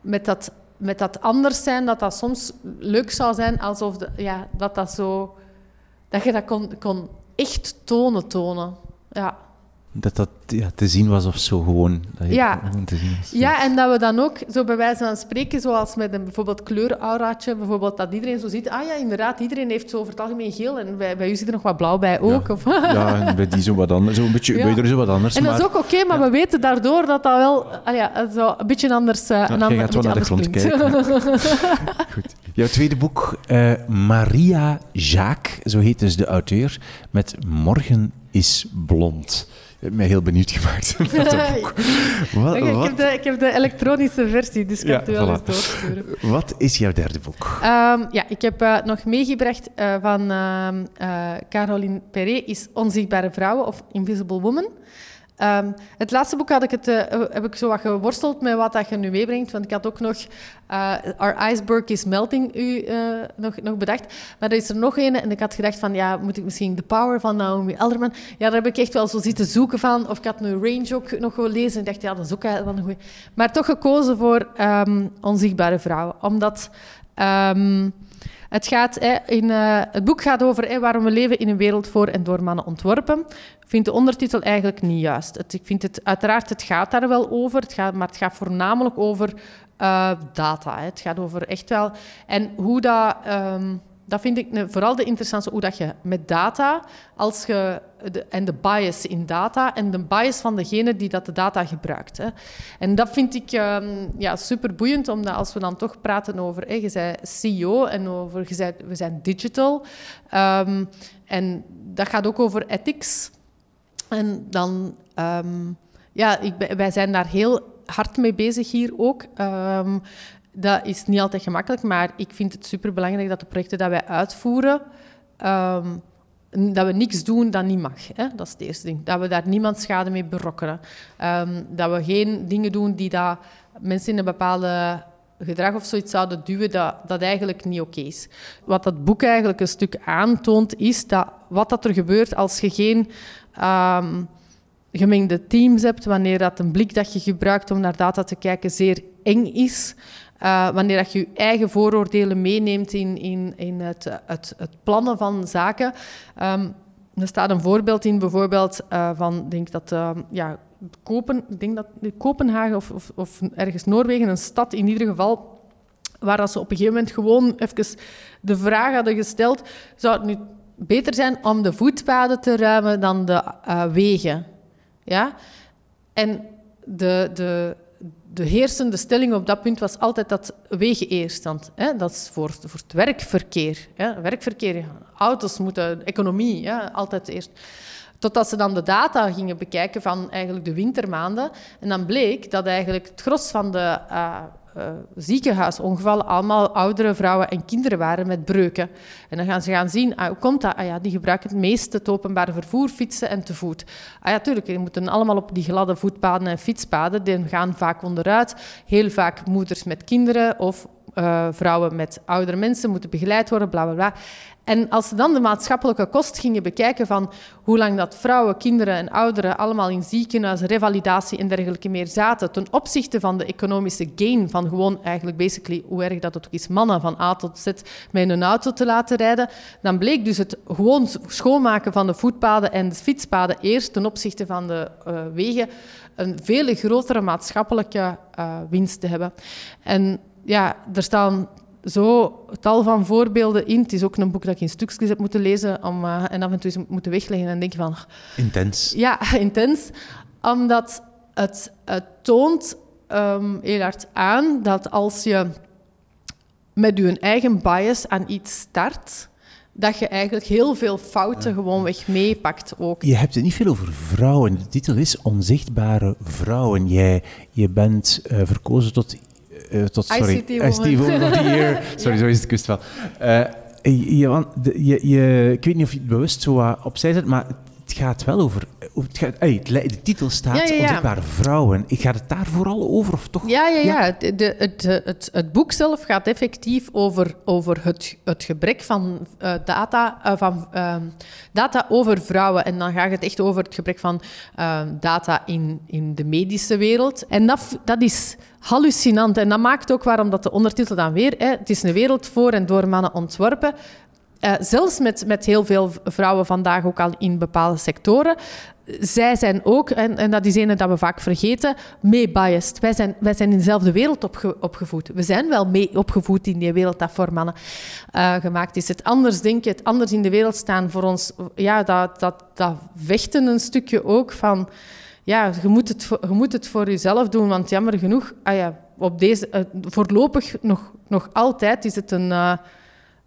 met, dat, met dat anders zijn, dat dat soms leuk zou zijn, alsof de, ja, dat dat zo... Dat je dat kon, kon echt tonen, tonen. Ja. Dat dat ja, te zien was of zo gewoon. Dat ja. te zien was. ja, en dat we dan ook zo bij wijze van spreken, zoals met een bijvoorbeeld kleurauraatje, bijvoorbeeld dat iedereen zo ziet, ah ja, inderdaad, iedereen heeft zo over het algemeen geel en bij, bij u zit er nog wat blauw bij ook. Ja, of? ja en bij die zo wat anders, zo een beetje, ja. bij zo wat anders. En dat is ook oké, maar we weten daardoor dat dat wel ah ja, zo een beetje anders, uh, een ander, gaat wel naar de grond kijken. <laughs> Goed. Jouw tweede boek, uh, Maria Jacques, zo heet dus de auteur, met Morgen is blond. Je hebt mij heel benieuwd gemaakt <laughs> <laughs> boek. Wat, okay, ik, heb de, ik, heb de, elektronische versie, dus ik kan ja, het wel voilà. eens doorsturen. Wat is jouw derde boek? Um, ja, ik heb uh, nog meegebracht uh, van uh, Caroline Perret, is Onzichtbare Vrouwen of Invisible Woman. Um, het laatste boek had ik het, uh, heb ik zo wat geworsteld met wat dat je nu meebrengt. Want ik had ook nog uh, Our Iceberg is Melting u nog, nog bedacht. Maar er is er nog een en ik had gedacht van, ja, moet ik misschien The Power van Naomi Elderman? Ja, daar heb ik echt wel zo zitten zoeken van. Of ik had nu Range ook nog gelezen lezen en dacht, ja, dat is ook wel een goeie. Maar toch gekozen voor um, Onzichtbare Vrouwen. Omdat... Um, het, gaat, in, uh, het boek gaat over waarom we leven in een wereld voor en door mannen ontworpen. Ik vind de ondertitel eigenlijk niet juist. Ik vind het, uiteraard, het gaat daar wel over, het gaat, maar het gaat voornamelijk over uh, data. Hè. Het gaat over echt wel... En hoe dat... Um, dat vind ik vooral de interessantste, hoe dat je met data, als je, en de bias in data, en de bias van degene die dat de data gebruikt. Hè. En dat vind ik um, ja, super boeiend, omdat als we dan toch praten over, hè, je CEO en over, je we zijn digital, um, en dat gaat ook over ethics. En dan, um, ja, ik, wij zijn daar heel hard mee bezig hier ook. Dat is niet altijd gemakkelijk, maar ik vind het superbelangrijk dat de projecten dat wij uitvoeren dat we niks doen dat niet mag. Hè? Dat is het eerste ding. Dat we daar niemand schade mee berokkenen. Ehm, dat we geen dingen doen die dat mensen in een bepaalde gedrag of zoiets zouden duwen dat, dat eigenlijk niet oké is. Wat dat boek eigenlijk een stuk aantoont, is dat wat dat er gebeurt als je geen um, gemengde teams hebt, wanneer dat een blik dat je gebruikt om naar data te kijken zeer eng is, uh, wanneer dat je je eigen vooroordelen meeneemt in, in, in het, het, het plannen van zaken. Um, er staat een voorbeeld in, bijvoorbeeld uh, van, denk dat, uh, ja, Kopen, ik denk dat Kopenhagen of, of, of, ergens Noorwegen, een stad in ieder geval, waar ze op een gegeven moment gewoon even de vraag hadden gesteld, zou het nu beter zijn om de voetpaden te ruimen dan de uh, wegen? Ja? En de, de, de heersende stelling op dat punt was altijd dat wegen eerst. Want, hè, dat is voor, voor het werkverkeer. Hè. Werkverkeer, auto's moeten, economie, hè, altijd eerst. Totdat ze dan de data gingen bekijken van eigenlijk de wintermaanden. En dan bleek dat eigenlijk het gros van de uh, uh, ziekenhuisongevallen allemaal oudere vrouwen en kinderen waren met breuken. En dan gaan ze gaan zien, ah, hoe komt dat? Ah ja, die gebruiken het meeste het openbaar vervoer, fietsen en te voet. Ah ja, tuurlijk, die moeten allemaal op die gladde voetpaden en fietspaden. Die gaan vaak onderuit. Heel vaak moeders met kinderen of uh, vrouwen met oudere mensen moeten begeleid worden, bla bla bla. En als ze dan de maatschappelijke kost gingen bekijken van hoe lang dat vrouwen, kinderen en ouderen allemaal in ziekenhuizen, revalidatie en dergelijke meer zaten, ten opzichte van de economische gain van gewoon eigenlijk basically, hoe erg dat het ook is, mannen van A tot Z met een auto te laten rijden, dan bleek dus het gewoon schoonmaken van de voetpaden en de fietspaden eerst ten opzichte van de uh, wegen een veel grotere maatschappelijke uh, winst te hebben. En ja, er staan zo tal van voorbeelden in. Het is ook een boek dat ik in stukjes heb moeten lezen om, uh, en af en toe eens moeten wegleggen en denk van... Intens. Ja, <laughs> intens. Omdat het, het toont um, heel hard aan dat als je met je eigen bias aan iets start dat je eigenlijk heel veel fouten gewoonweg meepakt ook. Je hebt het niet veel over vrouwen. De titel is Onzichtbare Vrouwen. Jij, je bent uh, verkozen tot uh, tot, sorry, ICT Woman of the Year. Sorry, zo is het kust wel. Uh, je, je, je, ik weet niet of je het bewust zo opzij zet, maar het gaat wel over... Het gaat, hey, de titel staat ja, ja. Onzichtbare vrouwen. Gaat het daar vooral over, of toch? Ja, ja, ja. De, de, het, het, het boek zelf gaat effectief over, over het, het gebrek van, uh, data, uh, van uh, data over vrouwen. En dan gaat het echt over het gebrek van data in, in de medische wereld. En dat, dat is hallucinant. En dat maakt ook waarom dat de ondertitel dan weer... Hè, het is een wereld voor en door mannen ontworpen. Uh, zelfs met, met heel veel vrouwen vandaag ook al in bepaalde sectoren. Zij zijn ook, en, en dat is een dat we vaak vergeten, mee biased. Wij zijn, wij zijn in dezelfde wereld opge, opgevoed. We zijn wel mee opgevoed in die wereld dat voor mannen uh, gemaakt is. Het anders denken, het anders in de wereld staan voor ons, ja, dat, dat, dat vechten een stukje ook van ja, je moet, het, je moet het voor jezelf doen, want jammer genoeg, ah ja, op deze, uh, voorlopig nog, nog altijd is het een, uh,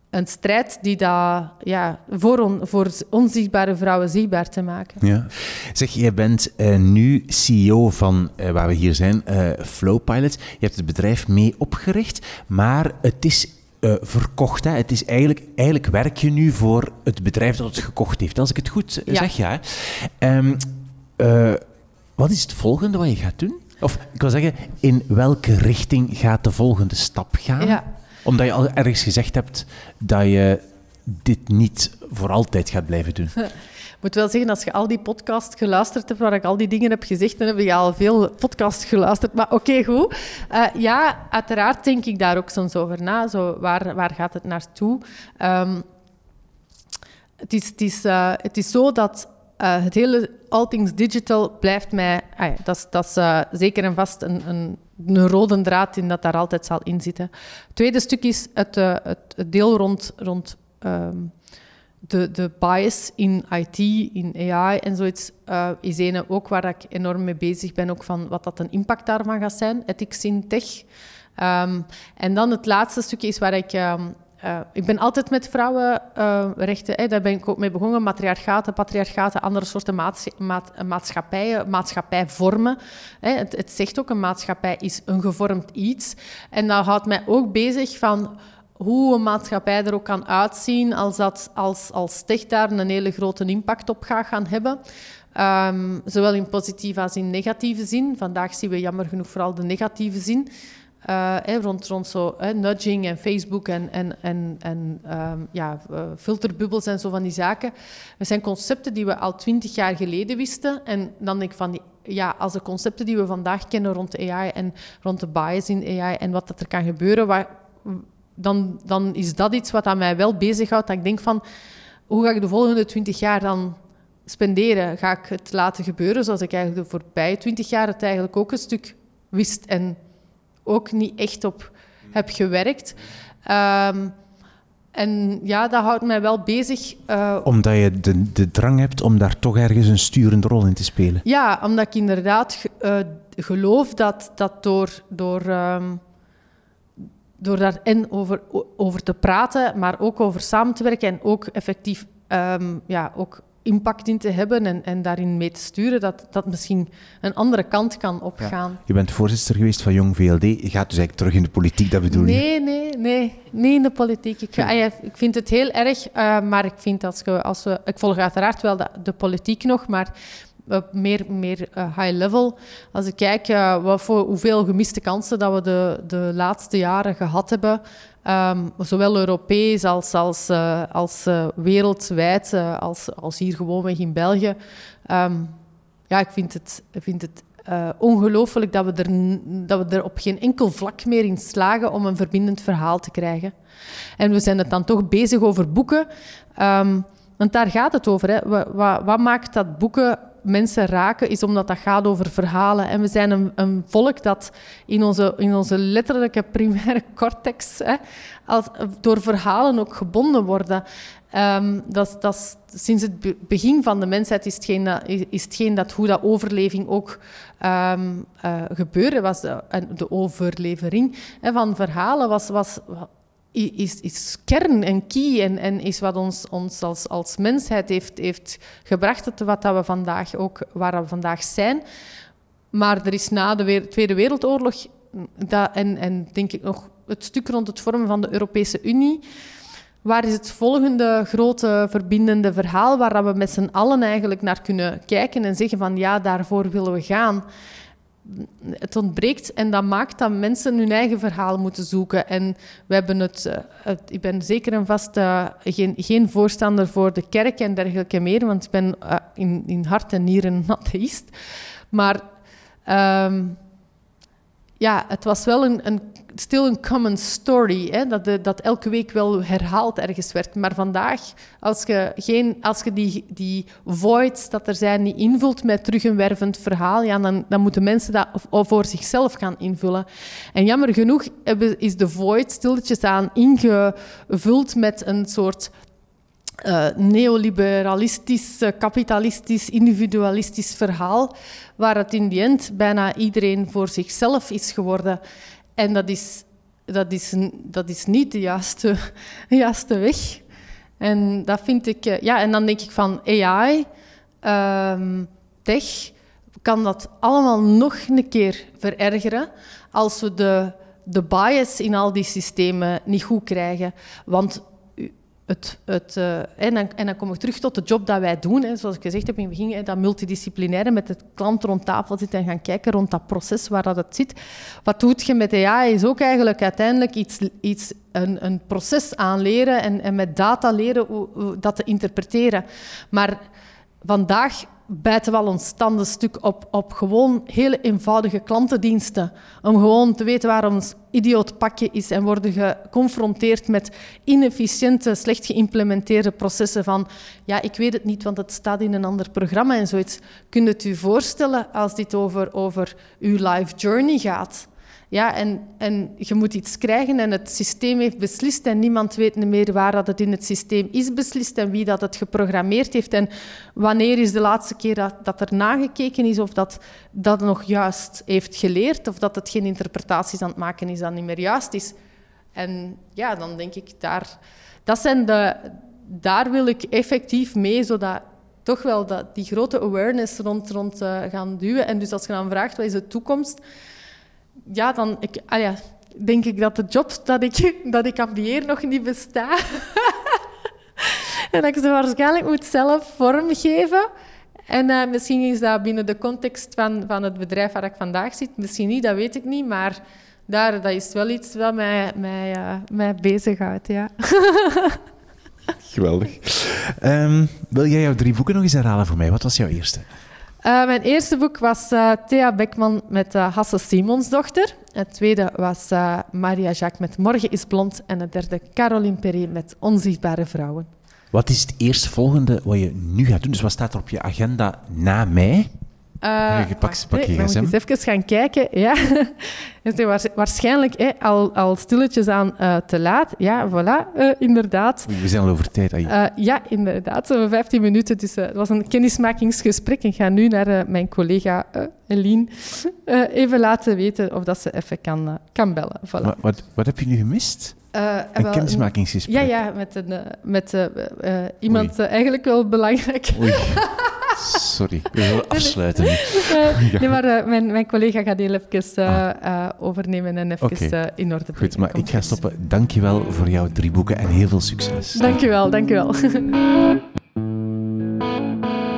een strijd die dat, ja, voor, on, voor onzichtbare vrouwen zichtbaar te maken. Ja. Zeg, jij bent uh, nu CEO van, waar we hier zijn, Flowpilot. Je hebt het bedrijf mee opgericht, maar het is uh, verkocht. Hè. Het is eigenlijk, eigenlijk werk je nu voor het bedrijf dat het gekocht heeft. Als ik het goed ja. zeg, ja. Um, uh, wat is het volgende wat je gaat doen? Of ik wil zeggen, in welke richting gaat de volgende stap gaan? Ja. Omdat je al ergens gezegd hebt dat je dit niet voor altijd gaat blijven doen. <laughs> Ik moet wel zeggen, als je al die podcasts geluisterd hebt waar ik al die dingen heb gezegd, dan heb je al veel podcasts geluisterd. Maar oké, goed. Uh, ja, uiteraard denk ik daar ook soms over na. Zo, waar, waar gaat het naartoe? Um, het, is, het, is, uh, het is zo dat uh, het hele All Things Digital blijft mij... Ah ja, dat is, dat is uh, zeker en vast een, een, rode draad in dat daar altijd zal inzitten. Het tweede stuk is het, uh, het, deel rond, rond um, de, de bias in IT, in AI en zoiets. is een ook waar ik enorm mee bezig ben, ook van wat dat een impact daarvan gaat zijn. Ethics in tech. Um, en dan het laatste stukje is waar ik... Um, uh, ik ben altijd met vrouwenrechten, uh, daar ben ik ook mee begonnen. Matriarchaten, patriarchaten, andere soorten maats maat maatschappijen, maatschappijvormen. Hè. Het, het, zegt ook, een maatschappij is een gevormd iets. En dat houdt mij ook bezig van hoe een maatschappij er ook kan uitzien als, dat, als, als tech daar een hele grote impact op gaat gaan hebben. Ehm, zowel in positieve als in negatieve zin. Vandaag zien we jammer genoeg vooral de negatieve zin. Uh, rond, rond zo nudging en Facebook en, en, en, en ehm, ja, filterbubbels en zo van die zaken. Dat zijn concepten die we al twintig jaar geleden wisten. En dan denk ik van, ja, als de concepten die we vandaag kennen rond AI en rond de bias in AI en wat dat er kan gebeuren, dan, dan is dat iets wat aan mij wel bezighoudt. Dat ik denk van, hoe ga ik de volgende twintig jaar dan spenderen? Ga ik het laten gebeuren zoals ik eigenlijk de voorbije twintig jaar het eigenlijk ook een stuk wist en ook niet echt op heb gewerkt. Um, en ja, dat houdt mij wel bezig. Uh, omdat je de, de drang hebt om daar toch ergens een sturende rol in te spelen. Ja, omdat ik inderdaad uh, geloof dat, dat door, door, um, door daar en over, over te praten, maar ook over samen te werken en ook effectief um, ja, ook impact in te hebben en, en daarin mee te sturen, dat dat misschien een andere kant kan opgaan. Je bent voorzitter geweest van Jong VLD. Je gaat dus eigenlijk terug in de politiek, dat bedoel je? Nee, nee, nee. Niet in de politiek. Ik, ja. ik vind het heel erg, uh, maar ik vind als, we, als we... Ik volg uiteraard wel de, de politiek nog, maar uh, meer, meer uh, high level. Als ik kijk wat voor, hoeveel gemiste kansen dat we de, de laatste jaren gehad hebben, Um, zowel Europees als, als, uh, als wereldwijd, als, als hier gewoonweg in België. Um, ja, ik vind het, vind het ongelooflijk dat we, er, dat we er op geen enkel vlak meer in slagen om een verbindend verhaal te krijgen. En we zijn het dan toch bezig over boeken. Um, want daar gaat het over. Hè. Wat, wat, maakt dat boeken mensen raken, is omdat dat gaat over verhalen. En we zijn een, een volk dat in onze, in onze letterlijke primaire <laughs> cortex hè, als, door verhalen ook gebonden worden. Um, dat, dat, sinds het begin van de mensheid is hetgeen dat, is dat hoe dat overleving ook um, gebeurde, was de, de overlevering hè, van verhalen was, was is, is kern en key en, en is wat ons, ons als, als mensheid heeft, heeft gebracht tot wat dat we vandaag ook, waar we vandaag zijn. Maar er is na de Tweede Wereldoorlog, dat, en, en denk ik nog het stuk rond het vormen van de Europese Unie, waar is het volgende grote verbindende verhaal waar we met z'n allen eigenlijk naar kunnen kijken en zeggen van ja, daarvoor willen we gaan het ontbreekt en dat maakt dat mensen hun eigen verhaal moeten zoeken. En we hebben het, eh, ik ben zeker en vast uh, geen, geen voorstander voor de kerk en dergelijke meer, want ik ben uh, in, in hart en nieren een atheïst. Maar um, ja, het was wel een, een still een common story, hè, dat, de, dat elke week wel herhaald ergens werd. Maar vandaag, als je, geen, als je die, die voids dat er zijn niet invult met terug verhaal, ja, dan, dan moeten mensen dat voor zichzelf gaan invullen. En jammer genoeg is de void stilletjes aan ingevuld met een soort uh, neoliberalistisch, kapitalistisch, individualistisch verhaal, waar het in die end bijna iedereen voor zichzelf is geworden. En dat is, dat is, dat is niet de juiste, <laughs> weg. En dat vind ik... Eh, ja, en dan denk ik van AI, ehm, tech, kan dat allemaal nog een keer verergeren als we de, de bias in al die systemen niet goed krijgen. Want het, het, uh, en, dan, en, dan, kom ik terug tot de job dat wij doen. Hè. Zoals ik gezegd heb in het begin, dat multidisciplinaire met de klant rond tafel zitten en gaan kijken rond dat proces waar dat het zit. Wat doet je met AI is ook eigenlijk uiteindelijk iets, iets, een, een proces aanleren en, en met data leren hoe dat te interpreteren. Maar vandaag bijten we al ons tanden stuk op, op gewoon hele eenvoudige klantendiensten. Om gewoon te weten waar ons idioot pakje is en worden geconfronteerd met inefficiënte, slecht geïmplementeerde processen van ja, ik weet het niet, want het staat in een ander programma en zoiets. Kunt u voorstellen als dit over, over uw life journey gaat? Ja, en, en je moet iets krijgen en het systeem heeft beslist en niemand weet meer waar dat het in het systeem is beslist en wie dat het geprogrammeerd heeft en wanneer is de laatste keer dat, dat er nagekeken is of dat dat nog juist heeft geleerd of dat het geen interpretaties aan het maken is dat niet meer juist is. En ja, dan denk ik, daar, dat zijn de, daar wil ik effectief mee, zodat toch wel dat, die grote awareness rond, rond uh, gaan duwen. En dus als je dan vraagt, wat is de toekomst ja, dan... Ik, ah denk ik dat de job dat ik, <laughs> dat ik ambieer nog niet bestaat. <laughs> en dat ik ze waarschijnlijk moet zelf vormgeven. En uh, misschien is dat binnen de context van, van het bedrijf waar ik vandaag zit. Misschien niet, dat weet ik niet. Maar daar, dat is wel iets wat mij, mij, uh, mij bezighoudt, ja. <laughs> Geweldig. Um, wil jij jouw drie boeken nog eens herhalen voor mij? Wat was jouw eerste? Uh, mijn eerste boek was uh, Thea Beckman met uh, Hasse Simonsdochter. Het tweede was Maria Jacques met Morgen is blond. En het derde Caroline Perry met Onzichtbare vrouwen. Wat is het eerstvolgende wat je nu gaat doen? Dus wat staat er op je agenda na mei? Uh, je pak, pak je gsm. eens even gaan kijken. Ja. <laughs> is waarschijnlijk al, al stilletjes aan uh, te laat. Ja, voilà, uh, inderdaad. we zijn al over tijd. ja, inderdaad. Zo'n 15 minuten. Dus, het was een kennismakingsgesprek. Ik ga nu naar mijn collega Eline <laughs> even laten weten of dat ze even kan, kan bellen. Voilà. Wat, wat heb je nu gemist? Uh, een kennismakingsgesprek? Ja, ja met, een, met uh, iemand eigenlijk wel belangrijk. <laughs> Sorry, we willen afsluiten. nee, <laughs> maar uh, mijn, mijn collega gaat heel even uh, overnemen en even okay. in orde brengen. Goed, maar ik ga stoppen. Dankjewel voor jouw drie boeken en heel veel succes. Dankjewel, dankjewel. <laughs>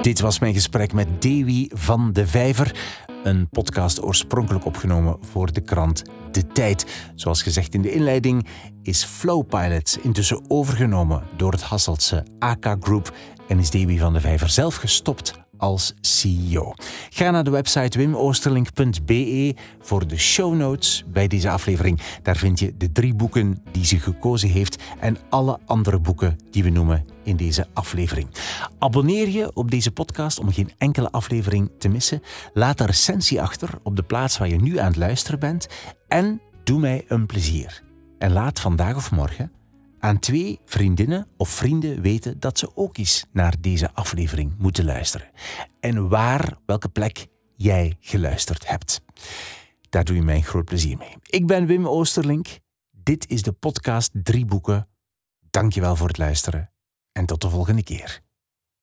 Dit was mijn gesprek met Dewi van de Vijver. Een podcast oorspronkelijk opgenomen voor de krant De Tijd. Zoals gezegd in de inleiding is Flowpilot intussen overgenomen door het Hasseltse AK Group en is Dewi van de Vijver zelf gestopt als CEO. Ga naar de website wimoosterlink.be voor de show notes bij deze aflevering. Daar vind je de drie boeken die ze gekozen heeft en alle andere boeken die we noemen in deze aflevering. Abonneer je op deze podcast om geen enkele aflevering te missen. Laat een recensie achter op de plaats waar je nu aan het luisteren bent en doe mij een plezier. En laat vandaag of morgen aan twee vriendinnen of vrienden weten dat ze ook eens naar deze aflevering moeten luisteren. En waar, welke plek jij geluisterd hebt. Daar doe je mij een groot plezier mee. Ik ben Wim Oosterlink. Dit is de podcast Drie Boeken. Dankjewel voor het luisteren en tot de volgende keer.